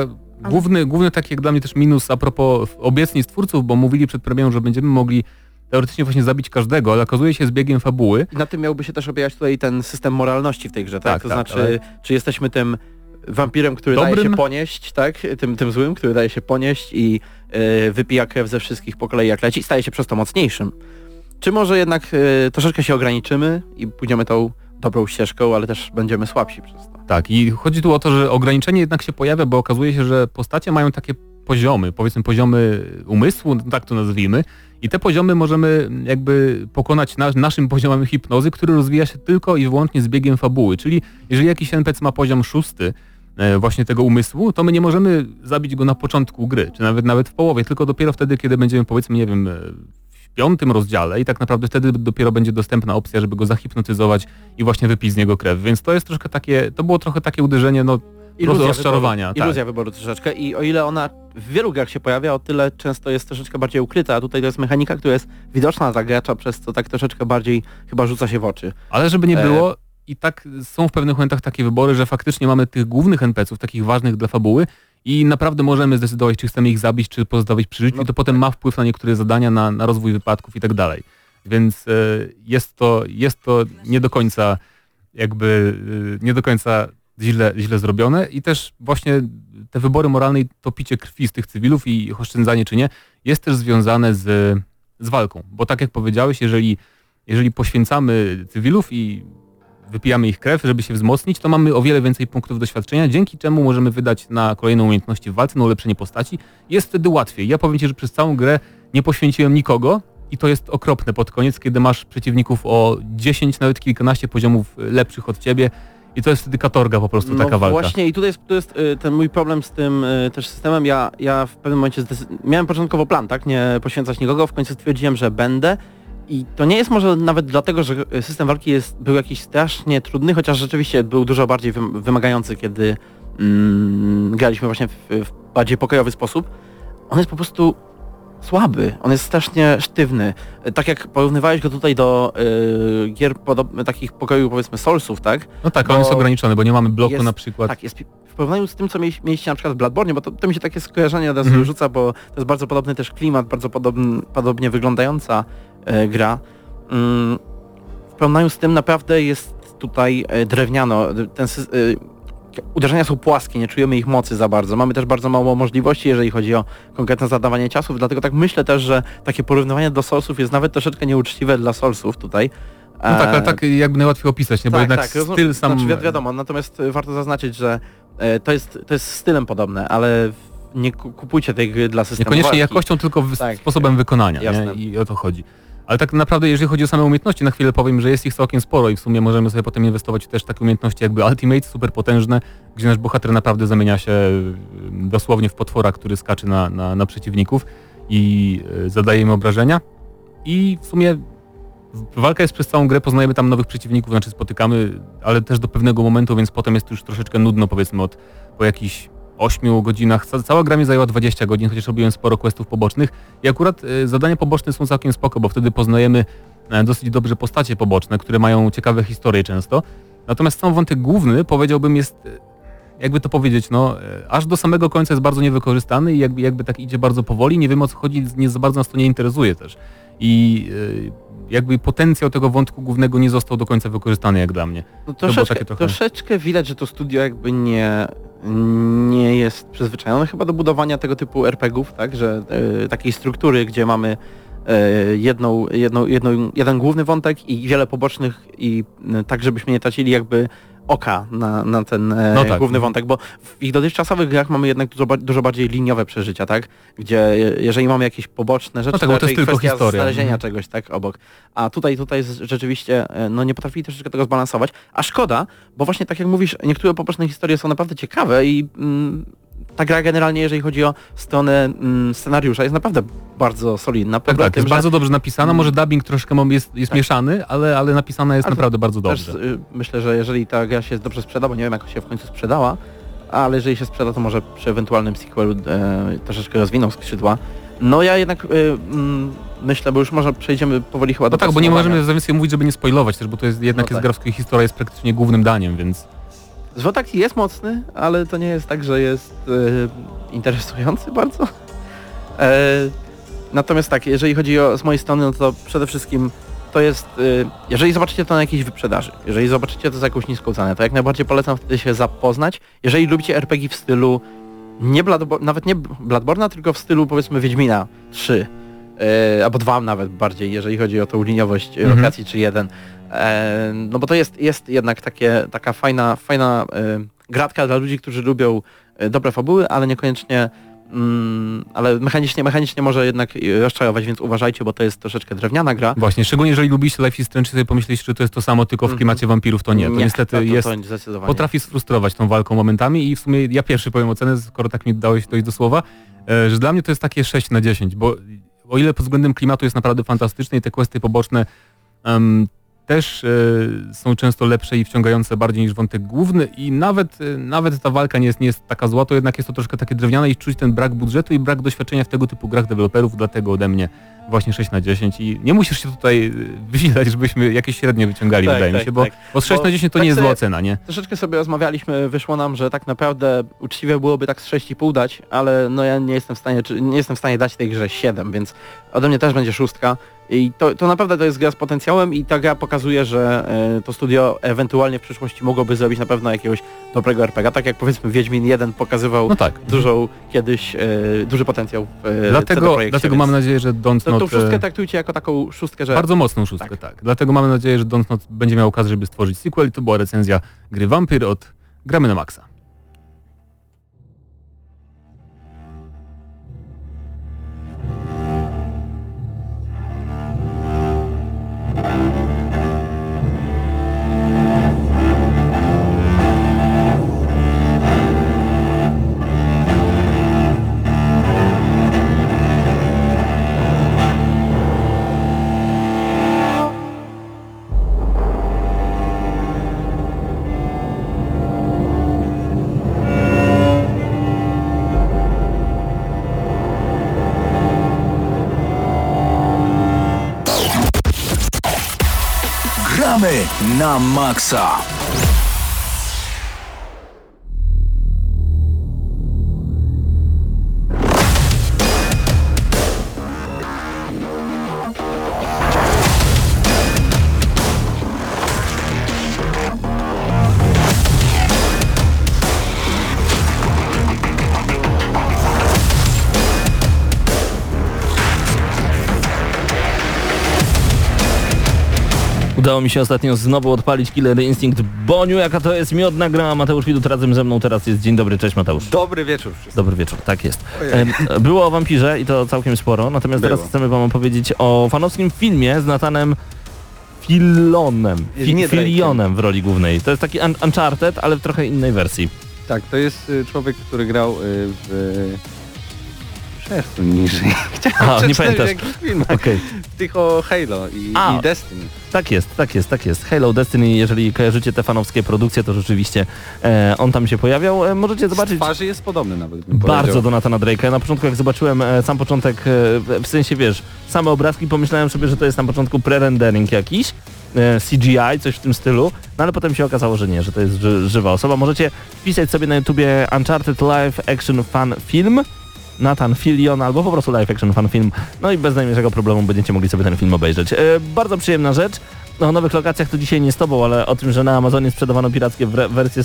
główny, główny taki jak dla mnie też minus a propos obiecnic twórców, bo mówili przed premierą, że będziemy mogli teoretycznie właśnie zabić każdego, ale okazuje się z biegiem fabuły, I na tym miałby się też opierać tutaj ten system moralności w tej grze, tak? Tak, to tak, znaczy, czy jesteśmy tym wampirem, który daje Dobrym? się ponieść, tak? Tym, tym złym, który daje się ponieść i e, wypija krew ze wszystkich po kolei jak leci i staje się przez to mocniejszym. Czy może jednak e, troszeczkę się ograniczymy i pójdziemy tą dobrą ścieżką, ale też będziemy słabsi przez to. Tak, i chodzi tu o to, że ograniczenie jednak się pojawia, bo okazuje się, że postacie mają takie poziomy, powiedzmy poziomy umysłu, no tak to nazwijmy, i te poziomy możemy jakby pokonać na, naszym poziomem hipnozy, który rozwija się tylko i wyłącznie z biegiem fabuły. Czyli jeżeli jakiś NPC ma poziom szósty e, właśnie tego umysłu, to my nie możemy zabić go na początku gry, czy nawet nawet w połowie, tylko dopiero wtedy, kiedy będziemy powiedzmy, nie wiem, e, piątym rozdziale i tak naprawdę wtedy dopiero będzie dostępna opcja, żeby go zahipnotyzować i właśnie wypić z niego krew. Więc to jest troszkę takie, to było trochę takie uderzenie, no Iluzja rozczarowania. Wyboru, tak. iluzja wyboru troszeczkę i o ile ona w wielu grach się pojawia, o tyle często jest troszeczkę bardziej ukryta, a tutaj to jest mechanika, która jest widoczna dla gracza, przez co tak troszeczkę bardziej chyba rzuca się w oczy. Ale żeby nie E, było, i tak są w pewnych momentach takie wybory, że faktycznie mamy tych głównych NPC-ów, takich ważnych dla fabuły i naprawdę możemy zdecydować, czy chcemy ich zabić, czy pozostawić przy życiu No i to potem ma wpływ na niektóre zadania, na, na rozwój wypadków i tak dalej. Więc e, jest, to, jest to nie do końca jakby, e, nie do końca źle, źle zrobione i też właśnie te wybory moralne i to picie krwi z tych cywilów i ich oszczędzanie czy nie jest też związane z, z walką. Bo tak jak powiedziałeś, jeżeli, jeżeli poświęcamy cywilów i wypijamy ich krew, żeby się wzmocnić, to mamy o wiele więcej punktów doświadczenia, dzięki czemu możemy wydać na kolejną umiejętności w walce, na ulepszenie postaci. Jest wtedy łatwiej. Ja powiem Ci, że przez całą grę nie poświęciłem nikogo i to jest okropne pod koniec, kiedy masz przeciwników o 10, nawet kilkanaście poziomów lepszych od Ciebie i to jest wtedy katorga po prostu no taka walka. właśnie i tutaj jest, tu jest y, ten mój problem z tym y, też systemem. Ja, ja w pewnym momencie miałem początkowo plan, tak, nie poświęcać nikogo, w końcu stwierdziłem, że będę i to nie jest może nawet dlatego, że system walki jest, był jakiś strasznie trudny, chociaż rzeczywiście był dużo bardziej wym- wymagający, kiedy mm, graliśmy właśnie w, w bardziej pokojowy sposób. On jest po prostu słaby, on jest strasznie sztywny. Tak jak porównywałeś go tutaj do y, gier podobnych, takich pokoju powiedzmy Soulsów, tak? No tak, bo on jest ograniczony, bo nie mamy bloku jest- na przykład. Tak, jest w porównaniu z tym, co mieli- mieliście na przykład w Bloodborne, bo to, to mi się takie skojarzenie od razu Mhm. rzuca, bo to jest bardzo podobny też klimat, bardzo podobnie wyglądająca e, gra. Mm, w porównaniu z tym naprawdę jest tutaj e, drewniano. Ten, e, uderzenia są płaskie, nie czujemy ich mocy za bardzo. Mamy też bardzo mało możliwości, jeżeli chodzi o konkretne zadawanie ciosów, dlatego tak myślę też, że takie porównywanie do Soulsów jest nawet troszeczkę nieuczciwe dla Soulsów tutaj. No tak, ale E, tak jakby najłatwiej opisać, nie? bo jednak rozumiem. styl sam... Znaczy, wi- wiadomo, natomiast e, warto zaznaczyć, że e, to jest, to jest stylem podobne, ale nie ku- kupujcie tej gry dla systemu Niekoniecznie walki. jakością, tylko Tak. sposobem wykonania. Jasne. Nie? I o to chodzi. Ale tak naprawdę, jeżeli chodzi o same umiejętności, na chwilę powiem, że jest ich całkiem sporo i w sumie możemy sobie potem inwestować w też takie umiejętności jakby Ultimate, super potężne, gdzie nasz bohater naprawdę zamienia się y, dosłownie w potwora, który skacze na, na, na przeciwników i y, zadaje im obrażenia. I w sumie w- walka jest przez całą grę, poznajemy tam nowych przeciwników, znaczy spotykamy, ale też do pewnego momentu, więc potem jest już troszeczkę nudno powiedzmy od po jakichś 8 godzinach. Ca- Cała gra mi zajęła 20 godzin, chociaż robiłem sporo questów pobocznych. I akurat e, zadania poboczne są całkiem spoko, bo wtedy poznajemy e, dosyć dobrze postacie poboczne, które mają ciekawe historie często. Natomiast sam wątek główny, powiedziałbym, jest, e, jakby to powiedzieć, no, aż do samego końca jest bardzo niewykorzystany i jakby, jakby tak idzie bardzo powoli, nie wiem o co chodzi, nie za bardzo nas to nie interesuje też. I jakby potencjał tego wątku głównego nie został do końca wykorzystany jak dla mnie. No, troszeczkę, trochę- troszeczkę widać, że to studio jakby nie, nie jest przyzwyczajone chyba do budowania tego typu RPGów, tak, że e, takiej struktury, gdzie mamy e, jedną, jedną, jedną, jeden główny wątek i wiele pobocznych i e, tak, żebyśmy nie tracili jakby oka na, na ten e, No tak. główny wątek, bo w ich dotychczasowych grach mamy jednak dużo, dużo bardziej liniowe przeżycia, tak? Gdzie je- jeżeli mamy jakieś poboczne rzeczy, No tak, bo to raczej jest tylko historia. znalezienia Mhm. czegoś tak obok. A tutaj, tutaj rzeczywiście, e, no nie potrafili troszeczkę tego zbalansować, a szkoda, bo właśnie tak jak mówisz, niektóre poboczne historie są naprawdę ciekawe i mm, ta gra generalnie, jeżeli chodzi o stronę mm, scenariusza, jest naprawdę bardzo solidna. Tak, tak, tym, jest że bardzo dobrze napisana, może dubbing troszkę jest, jest Tak. mieszany, ale, ale napisana jest Ale naprawdę bardzo też, dobrze. y, myślę, że jeżeli ta gra się dobrze sprzeda, bo nie wiem jak się w końcu sprzedała, ale jeżeli się sprzeda, to może przy ewentualnym sequelu e, troszeczkę rozwinął skrzydła. No ja jednak y, mm, myślę, bo już może przejdziemy powoli chyba do No tak, bo nie możemy za więcej mówić, żeby nie spoilować też, bo to jest jednak No jest tak. gra, w której historia jest praktycznie głównym daniem, więc... Zwrot akcji jest mocny, ale to nie jest tak, że jest e, interesujący bardzo. E, natomiast tak, jeżeli chodzi o z mojej strony, no to przede wszystkim to jest, e, jeżeli zobaczycie to na jakiejś wyprzedaży, jeżeli zobaczycie to za jakąś niską cenę, to jak najbardziej polecam wtedy się zapoznać. Jeżeli lubicie RPG w stylu nie Bloodborne, nawet nie Bloodborne'a, tylko w stylu powiedzmy Wiedźmina 3, e, albo 2 nawet bardziej, jeżeli chodzi o tą liniowość Mhm. lokacji, czy jeden. E, no bo to jest, jest jednak takie, taka fajna, fajna e, gratka dla ludzi, którzy lubią e, dobre fabuły, ale niekoniecznie mm, ale mechanicznie, mechanicznie może jednak e, rozczarować, więc uważajcie, bo to jest troszeczkę drewniana gra. Właśnie, szczególnie jeżeli lubiście Life is Strange, sobie pomyśleliście, że to jest to samo, tylko w Mhm. klimacie wampirów, to nie. To niestety to, to, jest... Potrafi sfrustrować tą walką momentami i w sumie ja pierwszy powiem ocenę, skoro tak mi dałeś dojść do słowa, e, że dla mnie to jest takie 6 na 10, bo o ile pod względem klimatu jest naprawdę fantastyczny i te questy poboczne em, też e, są często lepsze i wciągające bardziej niż wątek główny i nawet, e, nawet ta walka nie jest, nie jest taka zła, to jednak jest to troszkę takie drewniane i czuć ten brak budżetu i brak doświadczenia w tego typu grach deweloperów, dlatego ode mnie właśnie 6 na 10 i nie musisz się tutaj y, wysilać, żebyśmy jakieś średnie wyciągali, Tak, wydaje mi tak, się, bo, tak. bo 6 Bo na 10 to tak nie jest zła ocena, nie? Troszeczkę sobie rozmawialiśmy, wyszło nam, że tak naprawdę uczciwe byłoby tak z 6,5 dać, ale no ja nie jestem w stanie, czy, nie jestem w stanie dać tej grze 7, więc ode mnie też będzie szóstka. I to, to naprawdę to jest gra z potencjałem i ta gra pokazuje, że e, to studio ewentualnie w przyszłości mogłoby zrobić na pewno jakiegoś dobrego RPG, tak jak powiedzmy Wiedźmin 1 pokazywał No tak. dużą kiedyś, e, duży potencjał w CD Dlatego, dlatego więc mam nadzieję, że Don't Not... tą szóstkę traktujcie jako taką szóstkę, że Bardzo mocną szóstkę, tak. Dlatego mamy nadzieję, że Don't Not będzie miał okazję, żeby stworzyć sequel i to była recenzja gry Vampir od Gramy na Maxa. Na maksa. Udało mi się ostatnio znowu odpalić Killer Instinct Boniu, jaka to jest miodna gra. Mateusz Widut razem ze mną teraz jest. Dzień dobry, cześć Mateusz. Dobry wieczór. Dobry wieczór, tak jest. Em, Było o wampirze i to całkiem sporo, natomiast teraz Było. chcemy wam opowiedzieć o fanowskim filmie z Natanem Filonem. Fi Nie. Filionem w roli głównej. To jest taki un Uncharted, ale w trochę innej wersji. Tak, to jest y, człowiek, który grał y, w... Przesuń niżej. Chciałem A, nie pamiętasz. w jakichś filmach. Okej. Tych o Halo i, A. i Destiny. Tak jest, tak jest, tak jest. Halo Destiny, jeżeli kojarzycie te fanowskie produkcje, to rzeczywiście e, on tam się pojawiał. E, możecie Z zobaczyć twarzy jest podobny nawet, bym bardzo powiedział. do Nathana Drake'a. Na początku jak zobaczyłem e, sam początek, e, w- sensie wiesz, same obrazki, pomyślałem sobie, że to jest na początku pre-rendering jakiś, e, CGI, coś w tym stylu, no ale potem się okazało, że nie, że to jest ży żywa osoba. Możecie wpisać sobie na YouTubie Uncharted Live Action Fan Film, Nathan Fillion albo po prostu live action fan film. No i bez najmniejszego problemu będziecie mogli sobie ten film obejrzeć. E, bardzo przyjemna rzecz. No, o nowych lokacjach to dzisiaj nie z tobą, ale o tym, że na Amazonie sprzedawano pirackie wersje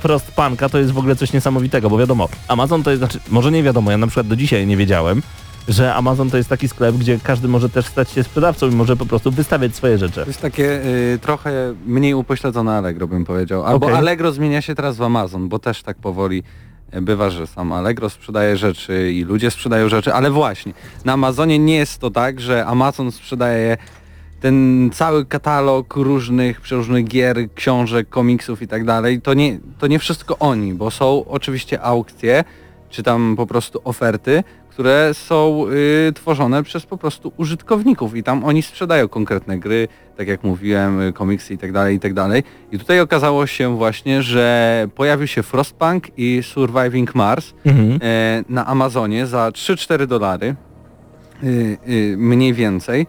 Frostpunka to jest w ogóle coś niesamowitego, bo wiadomo, Amazon to jest, znaczy, może nie wiadomo, ja na przykład do dzisiaj nie wiedziałem, że Amazon to jest taki sklep, gdzie każdy może też stać się sprzedawcą i może po prostu wystawiać swoje rzeczy. To jest takie y, trochę mniej upośledzone Allegro bym powiedział. Albo Okej. Allegro zmienia się teraz w Amazon, bo też tak powoli bywa, że sam Allegro sprzedaje rzeczy i ludzie sprzedają rzeczy, ale właśnie na Amazonie nie jest to tak, że Amazon sprzedaje ten cały katalog różnych, przeróżnych gier, książek, komiksów i tak dalej. To nie, to nie wszystko oni, bo są oczywiście aukcje, czy tam po prostu oferty, które są y, tworzone przez po prostu użytkowników i tam oni sprzedają konkretne gry, tak jak mówiłem, y, komiksy i tak dalej, i tak dalej. I tutaj okazało się właśnie, że pojawił się Frostpunk i Surviving Mars Mhm. e, na Amazonie za 3-4 dolary, y, y, mniej więcej.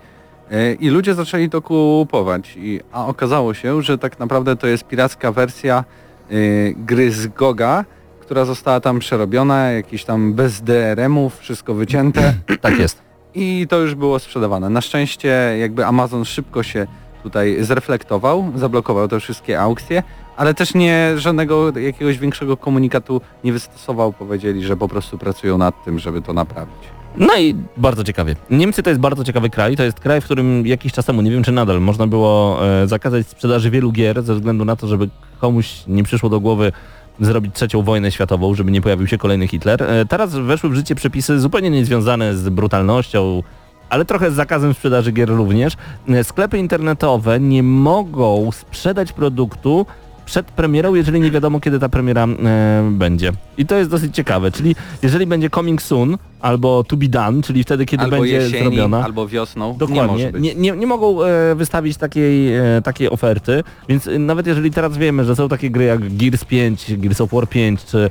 E, I ludzie zaczęli to kupować, I, a okazało się, że tak naprawdę to jest piracka wersja y, gry z Goga, która została tam przerobiona, jakieś tam bez DRM-ów, wszystko wycięte Tak jest. i to już było sprzedawane. Na szczęście jakby Amazon szybko się tutaj zreflektował, zablokował te wszystkie aukcje, ale też nie żadnego jakiegoś większego komunikatu nie wystosował, powiedzieli, że po prostu pracują nad tym, żeby to naprawić. No i bardzo ciekawie. Niemcy to jest bardzo ciekawy kraj. To jest kraj, w którym jakiś czas temu, nie wiem czy nadal, można było e, zakazać sprzedaży wielu gier ze względu na to, żeby komuś nie przyszło do głowy zrobić trzecią wojnę światową, żeby nie pojawił się kolejny Hitler. E, teraz weszły w życie przepisy zupełnie niezwiązane z brutalnością, ale trochę z zakazem sprzedaży gier również. E, Sklepy internetowe nie mogą sprzedać produktu przed premierą, jeżeli nie wiadomo kiedy ta premiera e, będzie. I to jest dosyć ciekawe, czyli jeżeli będzie coming soon albo to be done, czyli wtedy kiedy albo będzie jesieni, zrobiona. albo wiosną. Nie Dokładnie, być. nie, nie, nie mogą e, wystawić takiej, e, takiej oferty, więc e, nawet jeżeli teraz wiemy, że są takie gry jak Gears 5, Gears of War 5 czy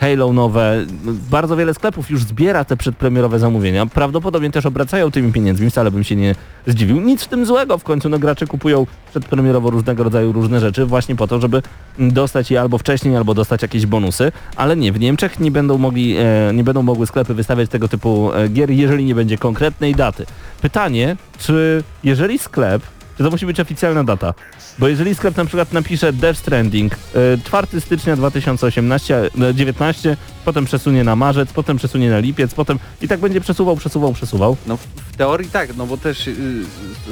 Halo nowe. Bardzo wiele sklepów już zbiera te przedpremierowe zamówienia. Prawdopodobnie też obracają tymi pieniędzmi, wcale bym się nie zdziwił. Nic w tym złego, w końcu no, gracze kupują przedpremierowo różnego rodzaju różne rzeczy właśnie po to, żeby dostać je albo wcześniej, albo dostać jakieś bonusy, ale nie, w Niemczech nie będą mogli, e, nie będą mogły sklepy wystawiać tego typu e, gier, jeżeli nie będzie konkretnej daty. Pytanie, czy jeżeli sklep, czy to musi być oficjalna data? Bo jeżeli sklep na przykład napisze Death Stranding e, 4 stycznia 2018, e, 19, potem przesunie na marzec, potem przesunie na lipiec, potem i tak będzie przesuwał, przesuwał, przesuwał. No w teorii tak, no bo też y,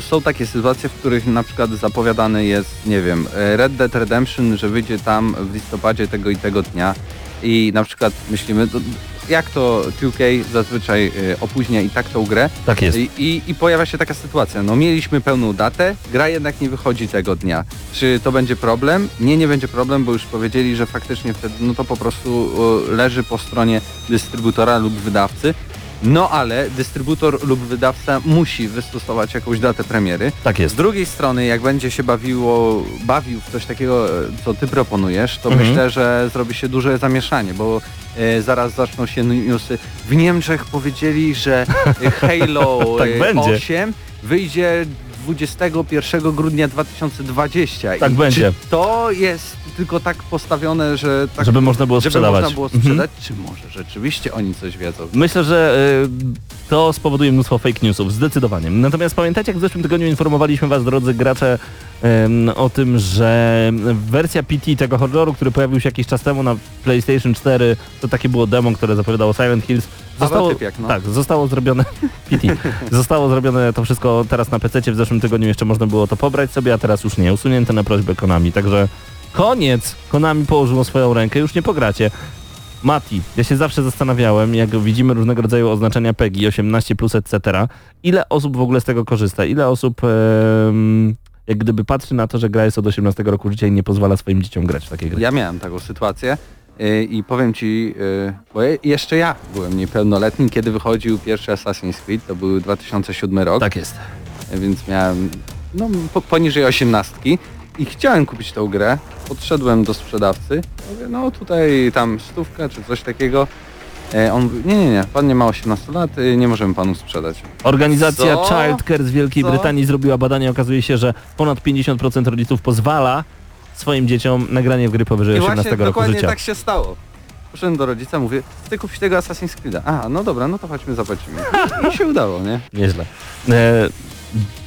są takie sytuacje, w których na przykład zapowiadany jest, nie wiem, Red Dead Redemption, że wyjdzie tam w listopadzie tego i tego dnia i na przykład myślimy, to, jak to 2K zazwyczaj y, opóźnia i tak tą grę Tak jest. I, i, i pojawia się taka sytuacja, no mieliśmy pełną datę, gra jednak nie wychodzi tego dnia. Czy to będzie problem? Nie, nie będzie problem, bo już powiedzieli, że faktycznie wtedy no to po prostu y, leży po stronie dystrybutora lub wydawcy. No ale dystrybutor lub wydawca musi wystosować jakąś datę premiery. Tak Z jest. drugiej strony, jak będzie się bawiło, bawił w coś takiego, e, co ty proponujesz, to Mhm. myślę, że zrobi się duże zamieszanie, bo e, zaraz zaczną się newsy. W Niemczech powiedzieli, że Halo Tak e, będzie. 8 wyjdzie 21 grudnia 2020. Tak I będzie. Czy to jest tylko tak postawione, że tak, Żeby można było żeby sprzedawać. można było Mhm. sprzedać? Czy może rzeczywiście oni coś wiedzą? Myślę, że y, to spowoduje mnóstwo fake newsów, zdecydowanie. Natomiast pamiętacie, jak w zeszłym tygodniu informowaliśmy was, drodzy gracze, em, o tym, że wersja PT tego horroru, który pojawił się jakiś czas temu na PlayStation 4, to takie było demo, które zapowiadało Silent Hills, zostało, typiak, no. tak, zostało zrobione PT, zostało zrobione to wszystko teraz na PC, w zeszłym tygodniu jeszcze można było to pobrać sobie, a teraz już nie, usunięte na prośbę Konami, także koniec, Konami położyło swoją rękę, już nie pogracie. Mati, ja się zawsze zastanawiałem, jak widzimy różnego rodzaju oznaczenia PEGI, 18+, plus, etc., ile osób w ogóle z tego korzysta, ile osób jak gdyby patrzy na to, że gra jest od 18 roku życia i nie pozwala swoim dzieciom grać w takie gry. Ja miałem taką sytuację yy, i powiem ci, yy, bo je- jeszcze ja byłem niepełnoletni, kiedy wychodził pierwszy Assassin's Creed, to był 2007 rok, Tak jest. więc miałem no, po, poniżej 18 i chciałem kupić tą grę, podszedłem do sprzedawcy, mówię, no tutaj tam stówka czy coś takiego, Yy, on mówi, nie, nie, nie, pan nie ma 18 lat, yy, nie możemy panu sprzedać. Organizacja Co? Childcare z Wielkiej Co? Brytanii zrobiła badanie, okazuje się, że ponad 50% rodziców pozwala swoim dzieciom na granie w gry powyżej I 18 właśnie roku dokładnie życia. tak się stało. Poszedłem do rodzica, mówię, chcę kupić tego Assassin's Creed'a. A, no dobra, no to chodźmy, zapłacimy. I się udało, nie? Nieźle. E,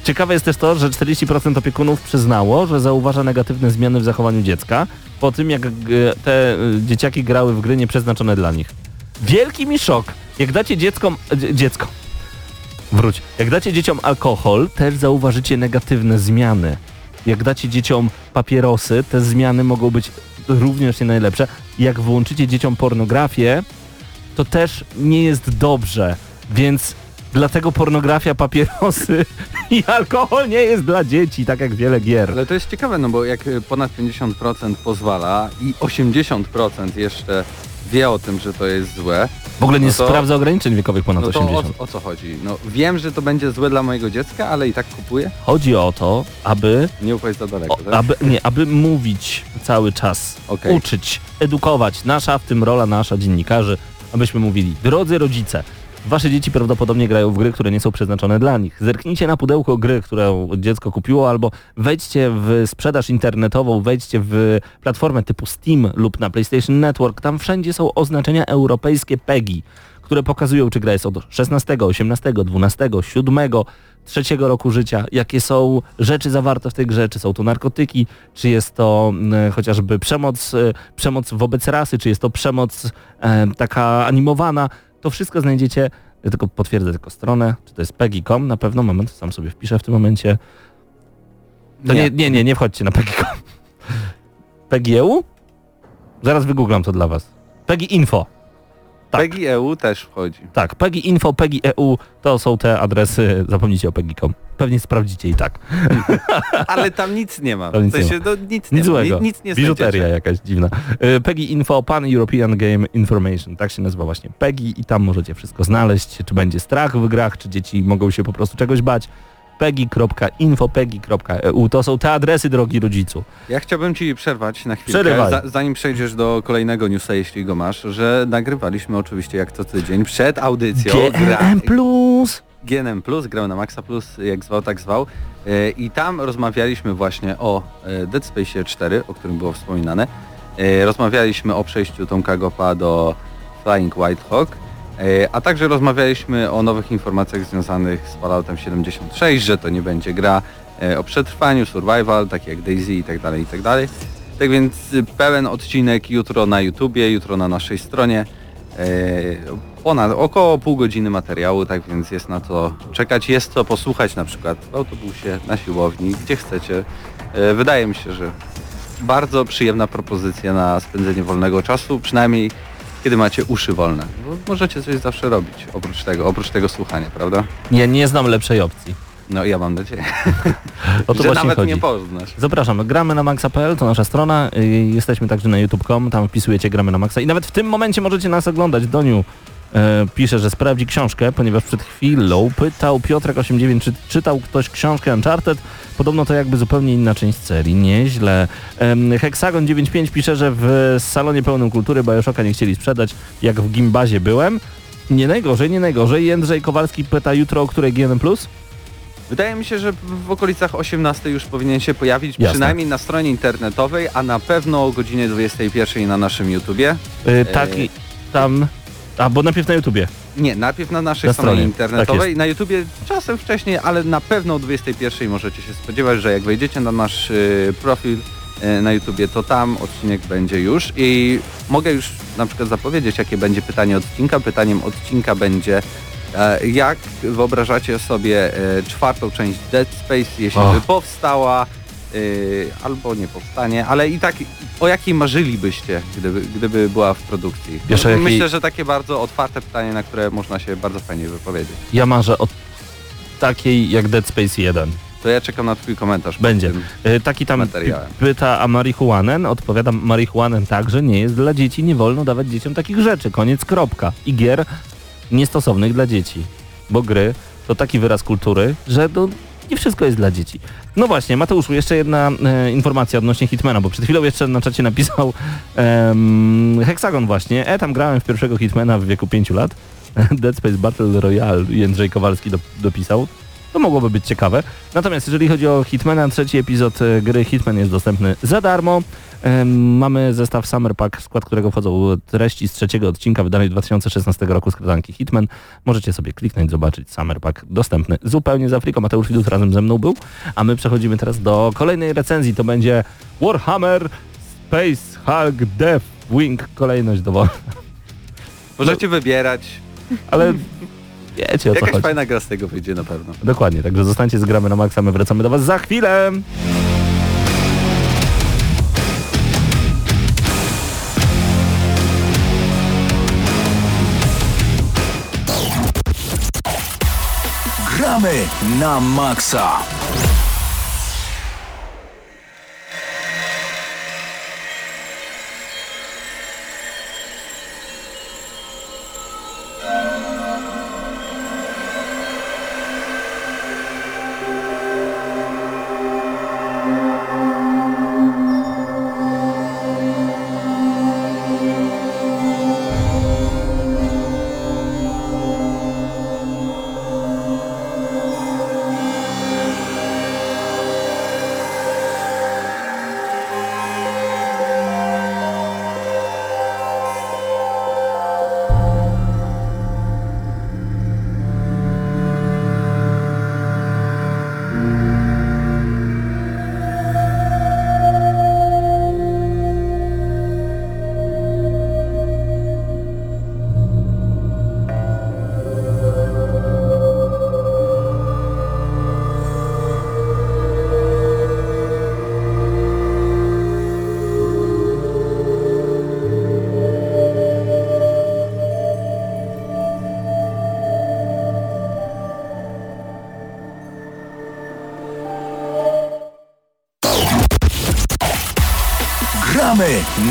ciekawe jest też to, że 40% opiekunów przyznało, że zauważa negatywne zmiany w zachowaniu dziecka po tym, jak e, te e, dzieciaki grały w gry nieprzeznaczone dla nich. Wielki mi szok. Jak dacie dzieckom... dzie- dziecko. Wróć. Jak dacie dzieciom alkohol, też zauważycie negatywne zmiany. Jak dacie dzieciom papierosy, te zmiany mogą być również nie najlepsze. Jak włączycie dzieciom pornografię, to też nie jest dobrze. Więc dlatego pornografia, papierosy i alkohol nie jest dla dzieci, tak jak wiele gier. Ale to jest ciekawe, no bo jak y, ponad 50% pozwala i 80% jeszcze wie o tym, że to jest złe, W ogóle nie no to- sprawdza ograniczeń wiekowych ponad no to o, 80. o co chodzi? No wiem, że to będzie złe dla mojego dziecka, ale i tak kupuję. Chodzi o to, aby, Nie upaść za daleko, o, tak? aby, nie, aby mówić cały czas, Okej. uczyć, edukować, nasza, w tym rola nasza, dziennikarzy, abyśmy mówili, drodzy rodzice, wasze dzieci prawdopodobnie grają w gry, które nie są przeznaczone dla nich. Zerknijcie na pudełko gry, którą dziecko kupiło, albo wejdźcie w sprzedaż internetową, wejdźcie w platformę typu Steam lub na PlayStation Network, tam wszędzie są oznaczenia europejskie PEGI, które pokazują, czy gra jest od 16, 18, 12, 7, trzeciego roku życia, jakie są rzeczy zawarte w tej grze, czy są to narkotyki, czy jest to mm, chociażby przemoc, e, przemoc wobec rasy, czy jest to przemoc e, taka animowana. To wszystko znajdziecie, ja tylko potwierdzę tylko stronę, czy to jest pegi.com, na pewno, moment, sam sobie wpiszę w tym momencie. To nie, Nie. nie, nie, nie wchodźcie na pegi.com. PEGI.eu? Zaraz wygooglam to dla was. PEGI Info. Tak. PEGI EU też wchodzi. Tak, PEGI Info, PEGI EU to są te adresy, zapomnijcie o PEGI.com. Pewnie sprawdzicie i tak. Ale tam nic nie ma. Tam nic w sensie, nie no, nic, nie Nic ma. złego. Nic nie Biżuteria znajdziecie. jakaś dziwna. Y, PEGI Info, Pan European Game Information. Tak się nazywa właśnie PEGI i tam możecie wszystko znaleźć, czy będzie strach w grach, czy dzieci mogą się po prostu czegoś bać. pegi.info.pegi.eu. To są te adresy, drogi rodzicu. Ja chciałbym Ci przerwać na za, zanim przejdziesz do kolejnego newsa, jeśli go masz, że nagrywaliśmy oczywiście jak co tydzień przed audycją GNM Plus. GNM Plus, gramy na Maxa Plus, jak zwał, tak zwał. E, I tam rozmawialiśmy właśnie o e, Dead Space 4, o którym było wspominane. E, Rozmawialiśmy o przejściu Tomka Gopa do Flying White Hawk, a także rozmawialiśmy o nowych informacjach związanych z Falloutem 76, że to nie będzie gra e, o przetrwaniu, survival, takie jak Daisy i tak dalej, i tak. Tak więc pełen odcinek jutro na YouTubie, jutro na naszej stronie. E, ponad około pół godziny materiału, tak więc jest na to czekać, jest to posłuchać na przykład w autobusie, na siłowni, gdzie chcecie. E, Wydaje mi się, że bardzo przyjemna propozycja na spędzenie wolnego czasu, przynajmniej kiedy macie uszy wolne. Bo możecie coś zawsze robić oprócz tego, oprócz tego słuchania, prawda? Nie, nie znam lepszej opcji. No ja mam nadzieję, O to że właśnie nawet chodzi. nie poznasz. Zapraszam, gramy na maxa.pl, to nasza strona, y, jesteśmy także na youtube.com, tam wpisujecie gramy na maxa i nawet w tym momencie możecie nas oglądać. Doniu e, pisze, że sprawdzi książkę, ponieważ przed chwilą pytał Piotrek89, czy czytał ktoś książkę Uncharted. Podobno to jakby zupełnie inna część serii, nieźle. Em, Hexagon95 pisze, że w salonie pełnym kultury Bioshocka nie chcieli sprzedać, jak w Gimbazie byłem. Nie najgorzej, nie najgorzej. Jędrzej Kowalski pyta jutro, o której GNM+. Wydaje mi się, że w okolicach 18 już powinien się pojawić, Jasne. przynajmniej na stronie internetowej, a na pewno o godzinie 21 na naszym YouTubie. Y, taki tam... A, bo najpierw na YouTubie. Nie, najpierw na naszej Na stronie, stronie, internetowej, tak na YouTubie czasem wcześniej, ale na pewno o 21 możecie się spodziewać, że jak wejdziecie na nasz y, profil y, na YouTubie, to tam odcinek będzie już i mogę już na przykład zapowiedzieć, jakie będzie pytanie odcinka. Pytaniem odcinka będzie e, jak wyobrażacie sobie e, czwartą część Dead Space, jeśli Och. by powstała, y, albo nie powstanie, ale i tak o jakiej marzylibyście, gdyby, gdyby była w produkcji? Wiesz, o jakiej- Myślę, że takie bardzo otwarte pytanie, na które można się bardzo fajnie wypowiedzieć. Ja marzę o takiej jak Dead Space 1. To ja czekam na twój komentarz. Będzie. Y, Taki tam pyta, a marihuanen? Odpowiadam, marihuanen także nie jest dla dzieci, nie wolno dawać dzieciom takich rzeczy. Koniec, kropka. I gier niestosownych dla dzieci. Bo gry to taki wyraz kultury, że to nie wszystko jest dla dzieci. No właśnie, Mateuszu, jeszcze jedna e, informacja odnośnie Hitmana, bo przed chwilą jeszcze na czacie napisał em, Hexagon właśnie. E, tam grałem w pierwszego Hitmana w wieku 5 lat. Dead Space Battle Royale Jędrzej Kowalski do, dopisał. To mogłoby być ciekawe. Natomiast jeżeli chodzi o Hitmana, trzeci epizod e, gry Hitman jest dostępny za darmo. Mamy zestaw Summer Pack, w skład którego wchodzą treści z trzeciego odcinka wydanej w 2016 roku skradanki Hitman. Możecie sobie kliknąć, zobaczyć Summer Pack dostępny zupełnie z Afriką. Mateusz Widut razem ze mną był, a my przechodzimy teraz do kolejnej recenzji. To będzie Warhammer Space Hulk Death Wing. Kolejność dowolna. Możecie wybierać. Ale wiecie o co Jakaś chodzi. fajna gra z tego wyjdzie na pewno. Dokładnie, także zostańcie z gramy na maksa, my wracamy do Was za chwilę. Gramy na maksa.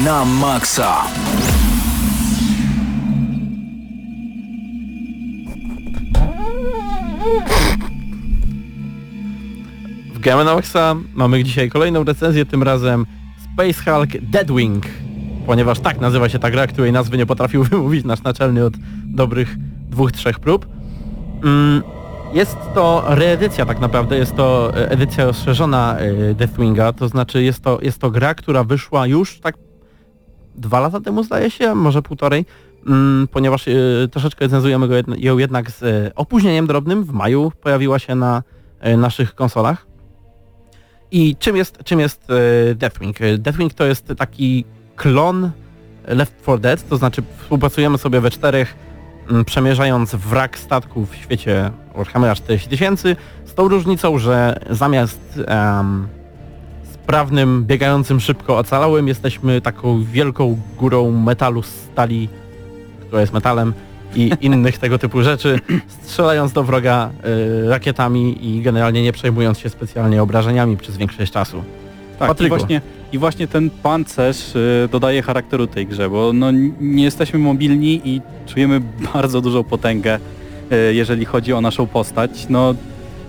Na maksa. Gramy na Maxa, mamy dzisiaj kolejną recenzję, tym razem Space Hulk Deadwing, ponieważ tak nazywa się ta gra, której nazwy nie potrafił wymówić nasz naczelny od dobrych dwóch, trzech prób. Mm, Jest to reedycja tak naprawdę, jest to e, edycja rozszerzona e, Deathwinga, to znaczy jest to, jest to gra, która wyszła już tak dwa lata temu zdaje się, może półtorej, mm, ponieważ e, troszeczkę recenzujemy go ją jednak z e, opóźnieniem drobnym, w maju pojawiła się na e, naszych konsolach. I czym jest, czym jest Deathwing? Deathwing to jest taki klon Left 4 Dead, to znaczy współpracujemy sobie we czterech, mm, przemierzając wrak statku w świecie Warhammera 40 tysięcy, z tą różnicą, że zamiast sprawnym, biegającym szybko ocalałym jesteśmy taką wielką górą metalu stali, która jest metalem i innych tego typu rzeczy, strzelając do wroga y, rakietami i generalnie nie przejmując się specjalnie obrażeniami przez większość czasu. Tak, i właśnie, i właśnie ten pancerz y, dodaje charakteru tej grze, bo no, nie jesteśmy mobilni i czujemy bardzo dużą potęgę, y, jeżeli chodzi o naszą postać. No,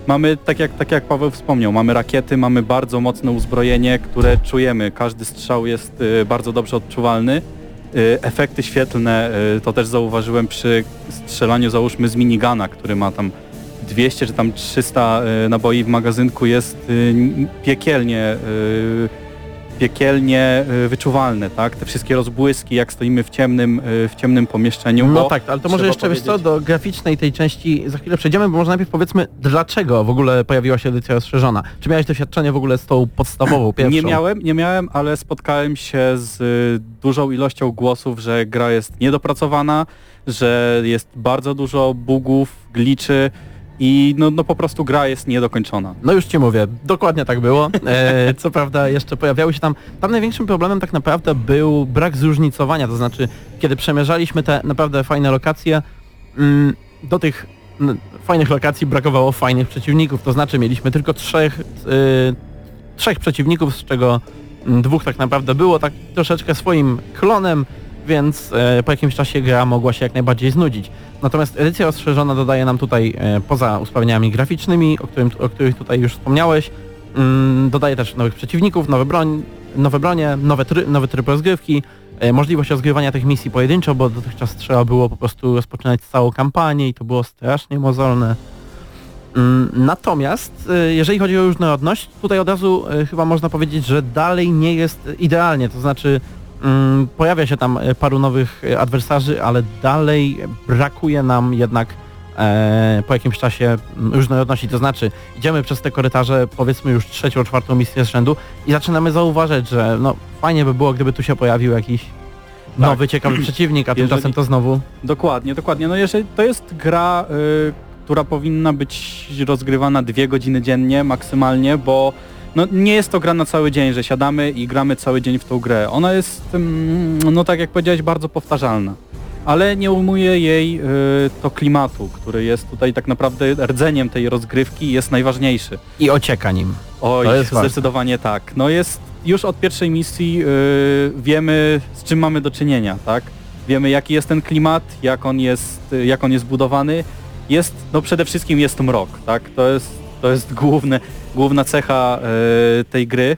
mamy, tak jak, tak jak Paweł wspomniał, mamy rakiety, mamy bardzo mocne uzbrojenie, które czujemy. Każdy strzał jest y, bardzo dobrze odczuwalny. Y, Efekty świetlne y, to też zauważyłem przy strzelaniu załóżmy z minigana, który ma tam 200 czy tam 300 y, naboi w magazynku jest piekielnie piekielnie y, wyczuwalne, tak? Te wszystkie rozbłyski, jak stoimy w ciemnym, y, w ciemnym pomieszczeniu. No tak, ale to może jeszcze wiesz co, powiedzieć- do graficznej tej części za chwilę przejdziemy, bo może najpierw powiedzmy, dlaczego w ogóle pojawiła się edycja rozszerzona. Czy miałeś doświadczenie w ogóle z tą podstawową, pierwszą? Nie miałem, nie miałem, ale spotkałem się z y, dużą ilością głosów, że gra jest niedopracowana, że jest bardzo dużo bugów, gliczy i no, no po prostu gra jest niedokończona. No już ci mówię, dokładnie tak było. E, co prawda jeszcze pojawiały się tam, tam największym problemem tak naprawdę był brak zróżnicowania, to znaczy kiedy przemierzaliśmy te naprawdę fajne lokacje, mm, do tych fajnych lokacji brakowało fajnych przeciwników, to znaczy mieliśmy tylko trzech, y, trzech przeciwników, z czego dwóch tak naprawdę było tak troszeczkę swoim klonem, więc e, po jakimś czasie gra mogła się jak najbardziej znudzić. Natomiast edycja rozszerzona dodaje nam tutaj, e, poza usprawnieniami graficznymi, o, którym, o których tutaj już wspomniałeś, mm, dodaje też nowych przeciwników, nowe, broń, nowe bronie, nowe, try, nowy tryb rozgrywki, e, możliwość rozgrywania tych misji pojedynczo, bo dotychczas trzeba było po prostu rozpoczynać całą kampanię i to było strasznie mozolne. Mm, Natomiast e, jeżeli chodzi o różnorodność, tutaj od razu chyba można powiedzieć, że dalej nie jest idealnie, to znaczy pojawia się tam e, paru nowych e, adwersarzy, ale dalej brakuje nam jednak e, po jakimś czasie mm, różnorodności, to znaczy idziemy przez te korytarze powiedzmy już trzecią, czwartą misję z rzędu i zaczynamy zauważać, że no fajnie by było, gdyby tu się pojawił jakiś nowy, ciekawy przeciwnik, a Jeżeli- tymczasem to znowu Dokładnie, dokładnie. No jeżeli to jest gra, y, która powinna być rozgrywana dwie godziny dziennie maksymalnie, bo no, nie jest to gra na cały dzień, że siadamy i gramy cały dzień w tą grę. Ona jest, mm, no tak jak powiedziałeś, bardzo powtarzalna. Ale nie ujmuje jej y, to klimatu, który jest tutaj tak naprawdę rdzeniem tej rozgrywki jest najważniejszy. i ocieka nim. Oj, To jest ważne. zdecydowanie tak. No jest już od pierwszej misji y, wiemy z czym mamy do czynienia, tak? Wiemy jaki jest ten klimat, jak on jest, y, jak on jest budowany. Jest, no przede wszystkim jest mrok, tak? To jest, to jest główne, główna cecha y, tej gry.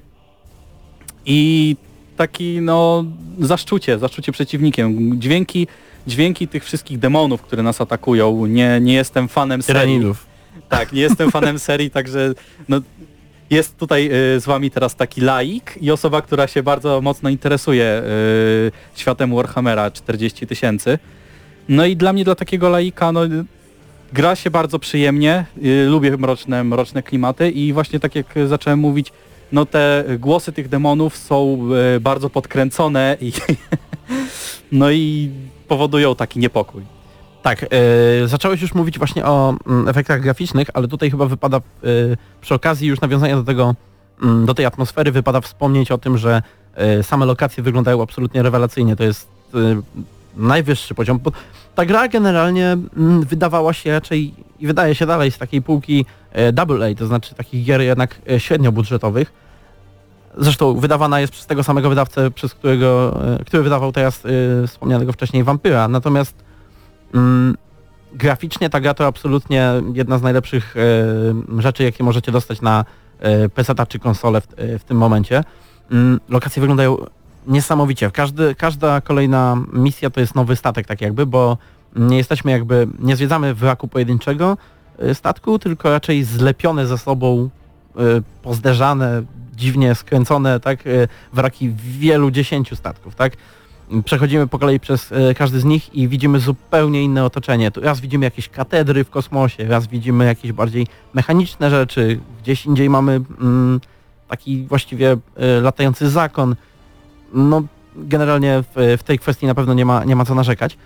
I taki no zaszczucie, zaszczucie przeciwnikiem. Dźwięki, dźwięki tych wszystkich demonów, które nas atakują. Nie, nie jestem fanem serii. Tyranidów. Tak, nie jestem fanem serii, także no, jest tutaj y, z wami teraz taki laik i osoba, która się bardzo mocno interesuje y, światem Warhammera 40 tysięcy. No i dla mnie, dla takiego laika, no, gra się bardzo przyjemnie, y, lubię mroczne, mroczne klimaty i właśnie tak jak zacząłem mówić, no te głosy tych demonów są y, bardzo podkręcone i no i powodują taki niepokój. Tak, e, zacząłeś już mówić właśnie o mm, efektach graficznych, ale tutaj chyba wypada e, przy okazji już nawiązania do tego, mm, do tej atmosfery wypada wspomnieć o tym, że e, same lokacje wyglądają absolutnie rewelacyjnie. To jest e, najwyższy poziom. Bo ta gra generalnie mm, wydawała się raczej i wydaje się dalej z takiej półki e, AA, to znaczy takich gier jednak e, średniobudżetowych. Zresztą wydawana jest przez tego samego wydawcę, przez którego, e, który wydawał teraz wspomnianego wcześniej Vampyra. Natomiast Mm, graficznie ta gra to absolutnie jedna z najlepszych rzeczy, jakie możecie dostać na PC-ta czy konsolę w, w tym momencie. Mm, Lokacje wyglądają niesamowicie. Każdy, każda kolejna misja to jest nowy statek tak jakby, bo nie jesteśmy jakby, nie zwiedzamy wraku pojedynczego e, statku, tylko raczej zlepione ze sobą, e, pozderzane, dziwnie skręcone, tak, e, wraki wielu dziesięciu statków, tak. Przechodzimy po kolei przez każdy z nich i widzimy zupełnie inne otoczenie. Tu raz widzimy jakieś katedry w kosmosie, raz widzimy jakieś bardziej mechaniczne rzeczy, gdzieś indziej mamy mm, taki właściwie latający zakon. No generalnie w, w tej kwestii na pewno nie ma, nie ma co narzekać.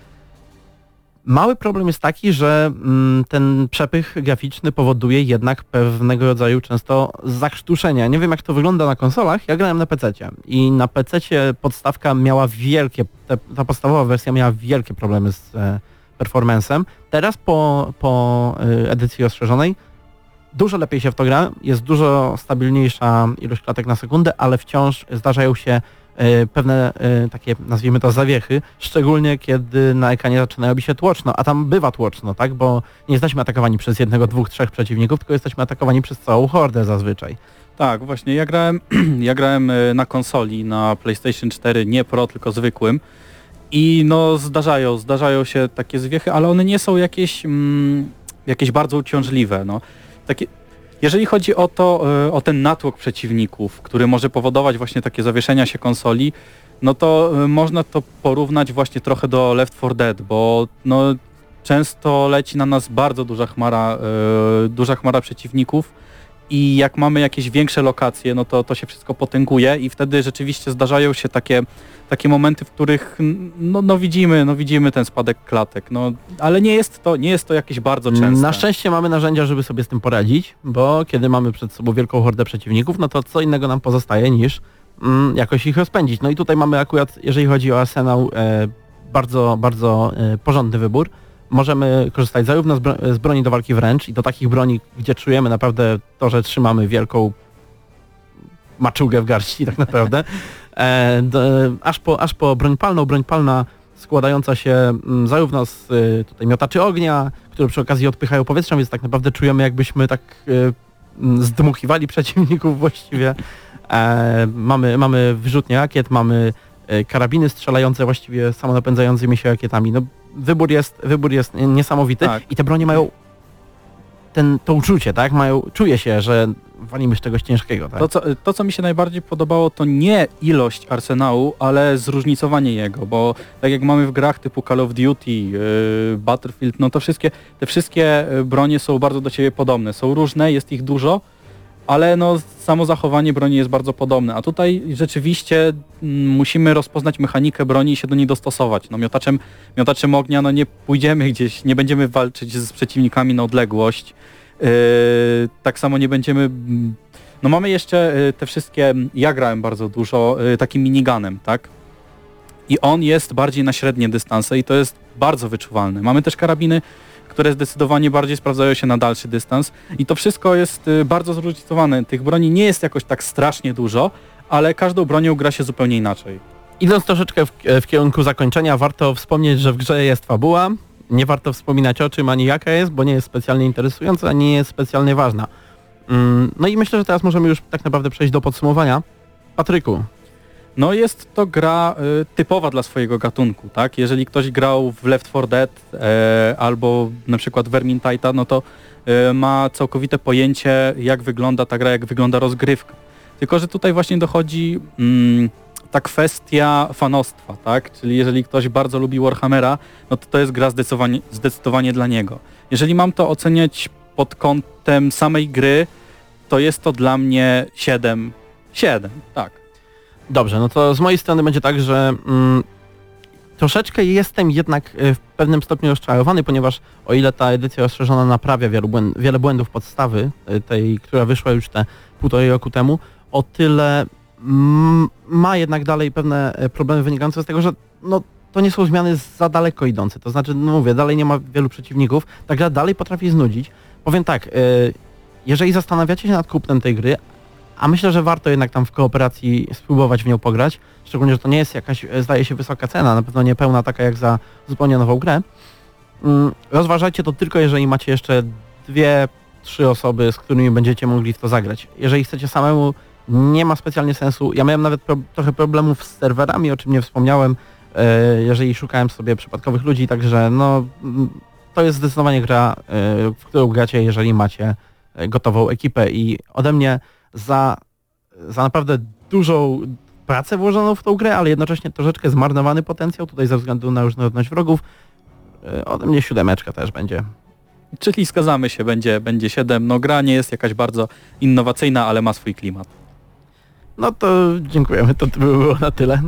Mały problem jest taki, że mm, ten przepych graficzny powoduje jednak pewnego rodzaju często zakrztuszenia. Nie wiem jak to wygląda na konsolach, ja grałem na PC i na PC podstawka miała wielkie, ta podstawowa wersja miała wielkie problemy z e, performancem. Teraz po, po e, edycji rozszerzonej dużo lepiej się w to gra, jest dużo stabilniejsza ilość klatek na sekundę, ale wciąż zdarzają się pewne e, takie, nazwijmy to, zawiechy, szczególnie kiedy na ekranie zaczyna robić się tłoczno, a tam bywa tłoczno, tak, bo nie jesteśmy atakowani przez jednego, dwóch, trzech przeciwników, tylko jesteśmy atakowani przez całą hordę zazwyczaj. Tak, właśnie, ja grałem, ja grałem e, na konsoli, na PlayStation 4, nie Pro, tylko zwykłym i no zdarzają, zdarzają się takie zwiechy, ale one nie są jakieś, mm, jakieś bardzo uciążliwe, no. Takie, jeżeli chodzi o to, e, o ten natłok przeciwników, który może powodować właśnie takie zawieszenia się konsoli, no to e, można to porównać właśnie trochę do Left 4 Dead, bo no często leci na nas bardzo duża chmara, e, duża chmara przeciwników i jak mamy jakieś większe lokacje, no to to się wszystko potęguje i wtedy rzeczywiście zdarzają się takie, takie momenty, w których no, no widzimy, no widzimy ten spadek klatek, no ale nie jest to, nie jest to jakieś bardzo częste. Na szczęście mamy narzędzia, żeby sobie z tym poradzić, bo kiedy mamy przed sobą wielką hordę przeciwników, no to co innego nam pozostaje niż mm, jakoś ich rozpędzić. No i tutaj mamy akurat, jeżeli chodzi o arsenał, e, bardzo, bardzo e, porządny wybór. Możemy korzystać zarówno z, bro z broni do walki wręcz i do takich broni, gdzie czujemy naprawdę to, że trzymamy wielką maczugę w garści tak naprawdę, e, do, aż, po, aż po broń palną. Broń palna składająca się mm, zarówno z y, tutaj miotaczy ognia, które przy okazji odpychają powietrzem, więc tak naprawdę czujemy jakbyśmy tak y, mm, zdmuchiwali przeciwników właściwie. E, mamy, mamy wyrzutnie rakiet, mamy y, karabiny strzelające właściwie samonapędzającymi się rakietami. No, wybór jest, wybór jest niesamowity Tak. i te bronie mają ten, to uczucie, tak? Mają, czuje się, że walimy z czegoś ciężkiego, tak? To co, to, co mi się najbardziej podobało, to nie ilość arsenału, ale zróżnicowanie jego, bo tak jak mamy w grach typu Call of Duty, yy, Battlefield, no to wszystkie, te wszystkie y, bronie są bardzo do siebie podobne. Są różne, jest ich dużo, ale no samo zachowanie broni jest bardzo podobne, a tutaj rzeczywiście mm, musimy rozpoznać mechanikę broni i się do niej dostosować. No miotaczem, miotaczem ognia no nie pójdziemy gdzieś, nie będziemy walczyć z przeciwnikami na odległość. Yy, tak samo nie będziemy... mm, No mamy jeszcze yy, te wszystkie, ja grałem bardzo dużo yy, takim miniganem, tak? I on jest bardziej na średnie dystanse i to jest bardzo wyczuwalne. Mamy też karabiny, które zdecydowanie bardziej sprawdzają się na dalszy dystans i to wszystko jest y, bardzo zróżnicowane. Tych broni nie jest jakoś tak strasznie dużo, ale każdą bronią gra się zupełnie inaczej. Idąc troszeczkę w, w kierunku zakończenia, warto wspomnieć, że w grze jest fabuła. Nie warto wspominać o czym ani jaka jest, bo nie jest specjalnie interesująca, ani nie jest specjalnie ważna. Mm, No i myślę, że teraz możemy już tak naprawdę przejść do podsumowania. Patryku, No jest to gra y, typowa dla swojego gatunku, tak? Jeżeli ktoś grał w Left 4 Dead e, albo na przykład Vermintide, no to e, ma całkowite pojęcie jak wygląda ta gra, jak wygląda rozgrywka. Tylko, że tutaj właśnie dochodzi mm, ta kwestia fanostwa, tak? Czyli jeżeli ktoś bardzo lubi Warhammera, no to to jest gra zdecydowanie, zdecydowanie dla niego. Jeżeli mam to oceniać pod kątem samej gry, to jest to dla mnie 7. 7, tak. Dobrze, no to z mojej strony będzie tak, że mm, troszeczkę jestem jednak y, w pewnym stopniu rozczarowany, ponieważ o ile ta edycja rozszerzona naprawia wielu wiele błędów podstawy, y, tej, która wyszła już te półtorej roku temu, o tyle mm, ma jednak dalej pewne y, problemy wynikające z tego, że no, to nie są zmiany za daleko idące. To znaczy, no mówię, dalej nie ma wielu przeciwników, ta gra dalej potrafi znudzić. Powiem tak, y, jeżeli zastanawiacie się nad kupnem tej gry, a myślę, że warto jednak tam w kooperacji spróbować w nią pograć. Szczególnie, że to nie jest jakaś, e, zdaje się, wysoka cena, na pewno nie pełna taka jak za zupełnie nową grę. Mm, Rozważajcie to tylko, jeżeli macie jeszcze dwie, trzy osoby, z którymi będziecie mogli w to zagrać. Jeżeli chcecie samemu, nie ma specjalnie sensu. Ja miałem nawet pro, trochę problemów z serwerami, o czym nie wspomniałem, e, jeżeli szukałem sobie przypadkowych ludzi, także no mm, to jest zdecydowanie gra, e, w którą gracie, jeżeli macie gotową ekipę i ode mnie za, za naprawdę dużą pracę włożoną w tą grę, ale jednocześnie troszeczkę zmarnowany potencjał tutaj ze względu na różnorodność wrogów. E, Ode mnie siódemeczka też będzie. Czyli zgadzamy się, będzie, będzie 7. No gra nie jest jakaś bardzo innowacyjna, ale ma swój klimat. No to dziękujemy, to by było na tyle.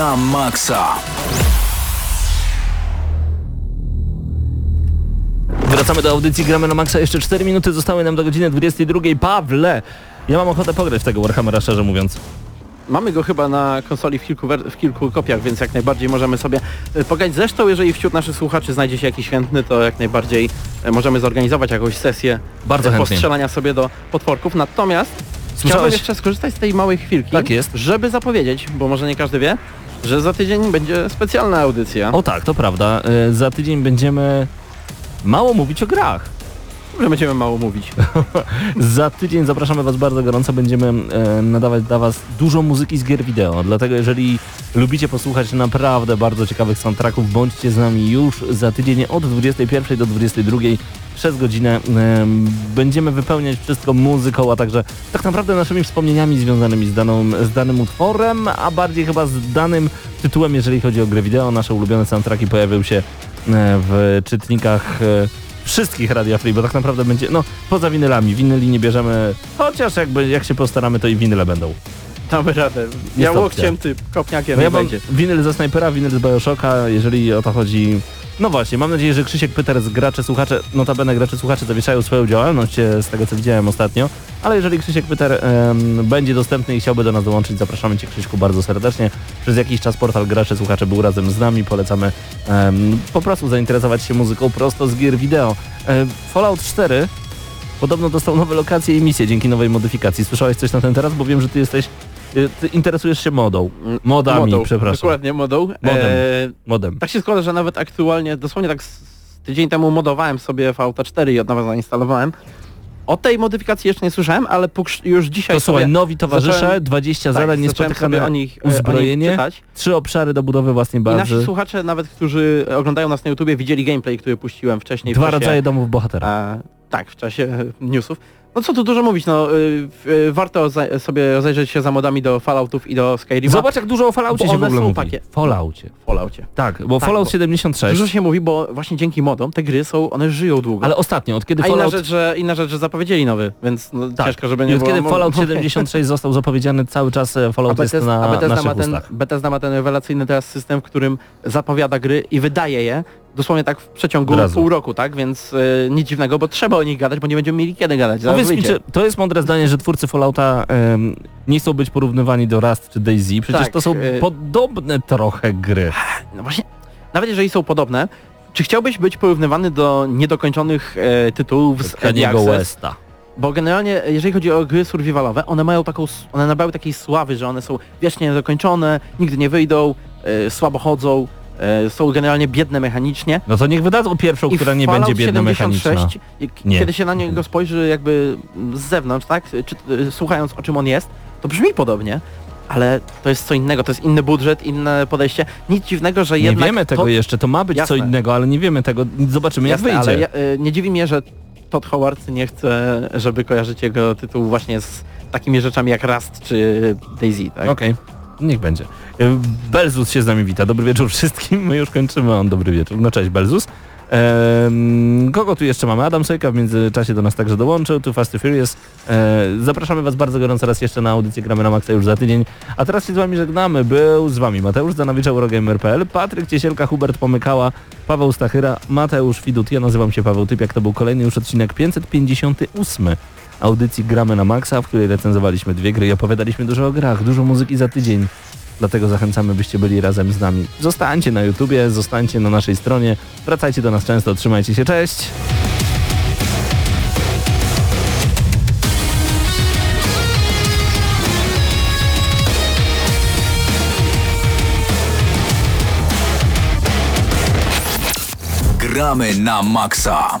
Na maksa. Wracamy do audycji, gramy na maksa. Jeszcze 4 minuty zostały nam do godziny 22. Pawle, ja mam ochotę pograć w tego Warhammera, szczerze mówiąc. Mamy go chyba na konsoli w kilku, w kilku kopiach, więc jak najbardziej możemy sobie e, pograć. Zresztą jeżeli wśród naszych słuchaczy znajdzie się jakiś chętny, to jak najbardziej e, możemy zorganizować jakąś sesję Bardzo e, chętnie. postrzelania sobie do potworków. Natomiast Słyszałeś- chciałbym jeszcze skorzystać z tej małej chwilki, Tak jest. żeby zapowiedzieć, bo może nie każdy wie, że za tydzień będzie specjalna audycja. O tak, to prawda. E, Za tydzień będziemy mało mówić o grach. Że będziemy mało mówić. Za tydzień zapraszamy Was bardzo gorąco. Będziemy e, nadawać dla Was dużo muzyki z gier wideo. Dlatego jeżeli lubicie posłuchać naprawdę bardzo ciekawych soundtracków, bądźcie z nami już za tydzień od 21 do 22 przez godzinę. E, będziemy wypełniać wszystko muzyką, a także tak naprawdę naszymi wspomnieniami związanymi z, daną, z danym utworem, a bardziej chyba z danym tytułem, jeżeli chodzi o grę wideo. Nasze ulubione soundtracki pojawią się e, w czytnikach e, wszystkich Radia Free, bo tak naprawdę będzie, no poza winylami, winyli nie bierzemy, chociaż jakby jak się postaramy, to i winyle będą. Damy radę. Ja łokciem, ty kopniakiem No ja będzie. winyl ze Snajpera, winyl z Bioshocka, jeżeli o to chodzi. No właśnie, mam nadzieję, że Krzysiek Pyter z Gracze Słuchacze, notabene Gracze Słuchacze zawieszają swoją działalność e, z tego co widziałem ostatnio, ale jeżeli Krzysiek Pyter em, będzie dostępny i chciałby do nas dołączyć, zapraszamy Cię Krzyśku bardzo serdecznie. Przez jakiś czas portal Gracze Słuchacze był razem z nami, polecamy em, po prostu zainteresować się muzyką prosto z gier wideo. E, Fallout 4 podobno dostał nowe lokacje i misje dzięki nowej modyfikacji. Słyszałeś coś na ten temat? Bo wiem, że Ty jesteś, ty interesujesz się modą. Modami, Modą, przepraszam. Dokładnie, modą. Modem. E, Modem. Tak się składa, że nawet aktualnie, dosłownie tak tydzień temu modowałem sobie VT 4 i od nowa zainstalowałem. O tej modyfikacji jeszcze nie słyszałem, ale już dzisiaj To słuchaj, nowi towarzysze, zacząłem- 20 tak, zadań, sobie niespotykane o nich, e, o nich uzbrojenie, trzy obszary do budowy własnej I nasi bazy, słuchacze, nawet którzy oglądają nas na YouTubie, widzieli gameplay, który puściłem wcześniej. dwa czasie, rodzaje domów bohatera. A, tak, w czasie e, newsów. No co tu dużo mówić, no y, y, warto sobie rozejrzeć się za modami do Falloutów i do Skyrima. Zobacz jak dużo o Falloutie bo się w one ogóle są mówi. takie- Falloutie. Falloutie. Tak, bo Tak, Fallout bo 76, Dużo się mówi, bo właśnie dzięki modom te gry są, one żyją długo. ale ostatnio, od kiedy A inna Fallout... rzecz, że, inna rzecz, że zapowiedzieli nowy, więc no, Tak. ciężko, żeby I nie od było... kiedy Fallout mo- 76 został zapowiedziany, cały czas e, A Fallout jest Bethesda, na a Bethesda, naszych ma ten, ustach. Bethesda ma ten rewelacyjny teraz system, w którym zapowiada gry i wydaje je dosłownie tak w przeciągu pół roku, tak? Więc y, nic dziwnego, bo trzeba o nich gadać, bo nie będziemy mieli kiedy gadać. Zaraz Powiedz mi, czy to jest mądre zdanie, że twórcy Fallouta em, nie chcą być porównywani do Rust czy DayZ? Przecież Tak, to są e- podobne trochę gry. No właśnie, nawet jeżeli są podobne, czy chciałbyś być porównywany do niedokończonych e, tytułów z Kaniego? Westa. Bo generalnie, jeżeli chodzi o gry survivalowe, one mają taką, one nabrały takiej sławy, że one są wiecznie niedokończone, nigdy nie wyjdą, e, słabo chodzą, są generalnie biedne mechanicznie. No to niech wydadzą pierwszą, I która nie Fallout będzie biedna 76, mechaniczna. jak- Nie. kiedy się na niego spojrzy jakby z zewnątrz, tak, czy, e, słuchając o czym on jest, to brzmi podobnie, ale to jest co innego, to jest inny budżet, inne podejście. Nic dziwnego, że Nie jednak wiemy tego to, jeszcze, to ma być co Jasne. innego, ale nie wiemy tego. Zobaczymy Jasne, jak ale wyjdzie. ja, y, nie dziwi mnie, że Todd Howard nie chce, żeby kojarzyć jego tytuł właśnie z takimi rzeczami jak Rust czy Daisy, tak? Okej. Niech będzie. E, Belzus się z nami wita. Dobry wieczór wszystkim. My już kończymy. On dobry wieczór. No cześć Belzus. Ehm, kogo tu jeszcze mamy? Adam Sojka w międzyczasie do nas także dołączył. Tu Fast and Furious. E, zapraszamy Was bardzo gorąco raz jeszcze na audycję Gramy na Maxa już za tydzień. A teraz się z Wami żegnamy. Był z Wami Mateusz Zanowicz, Eurogamer.pl, Patryk Ciesielka, Hubert Pomykała, Paweł Stachyra, Mateusz Widut. Ja nazywam się Paweł Typiak. To był kolejny już odcinek 558 audycji Gramy na Maxa, w której recenzowaliśmy dwie gry i opowiadaliśmy dużo o grach, dużo muzyki za tydzień. Dlatego zachęcamy, byście byli razem z nami. Zostańcie na YouTubie, zostańcie na naszej stronie, wracajcie do nas często, trzymajcie się, cześć! Gramy na maksa.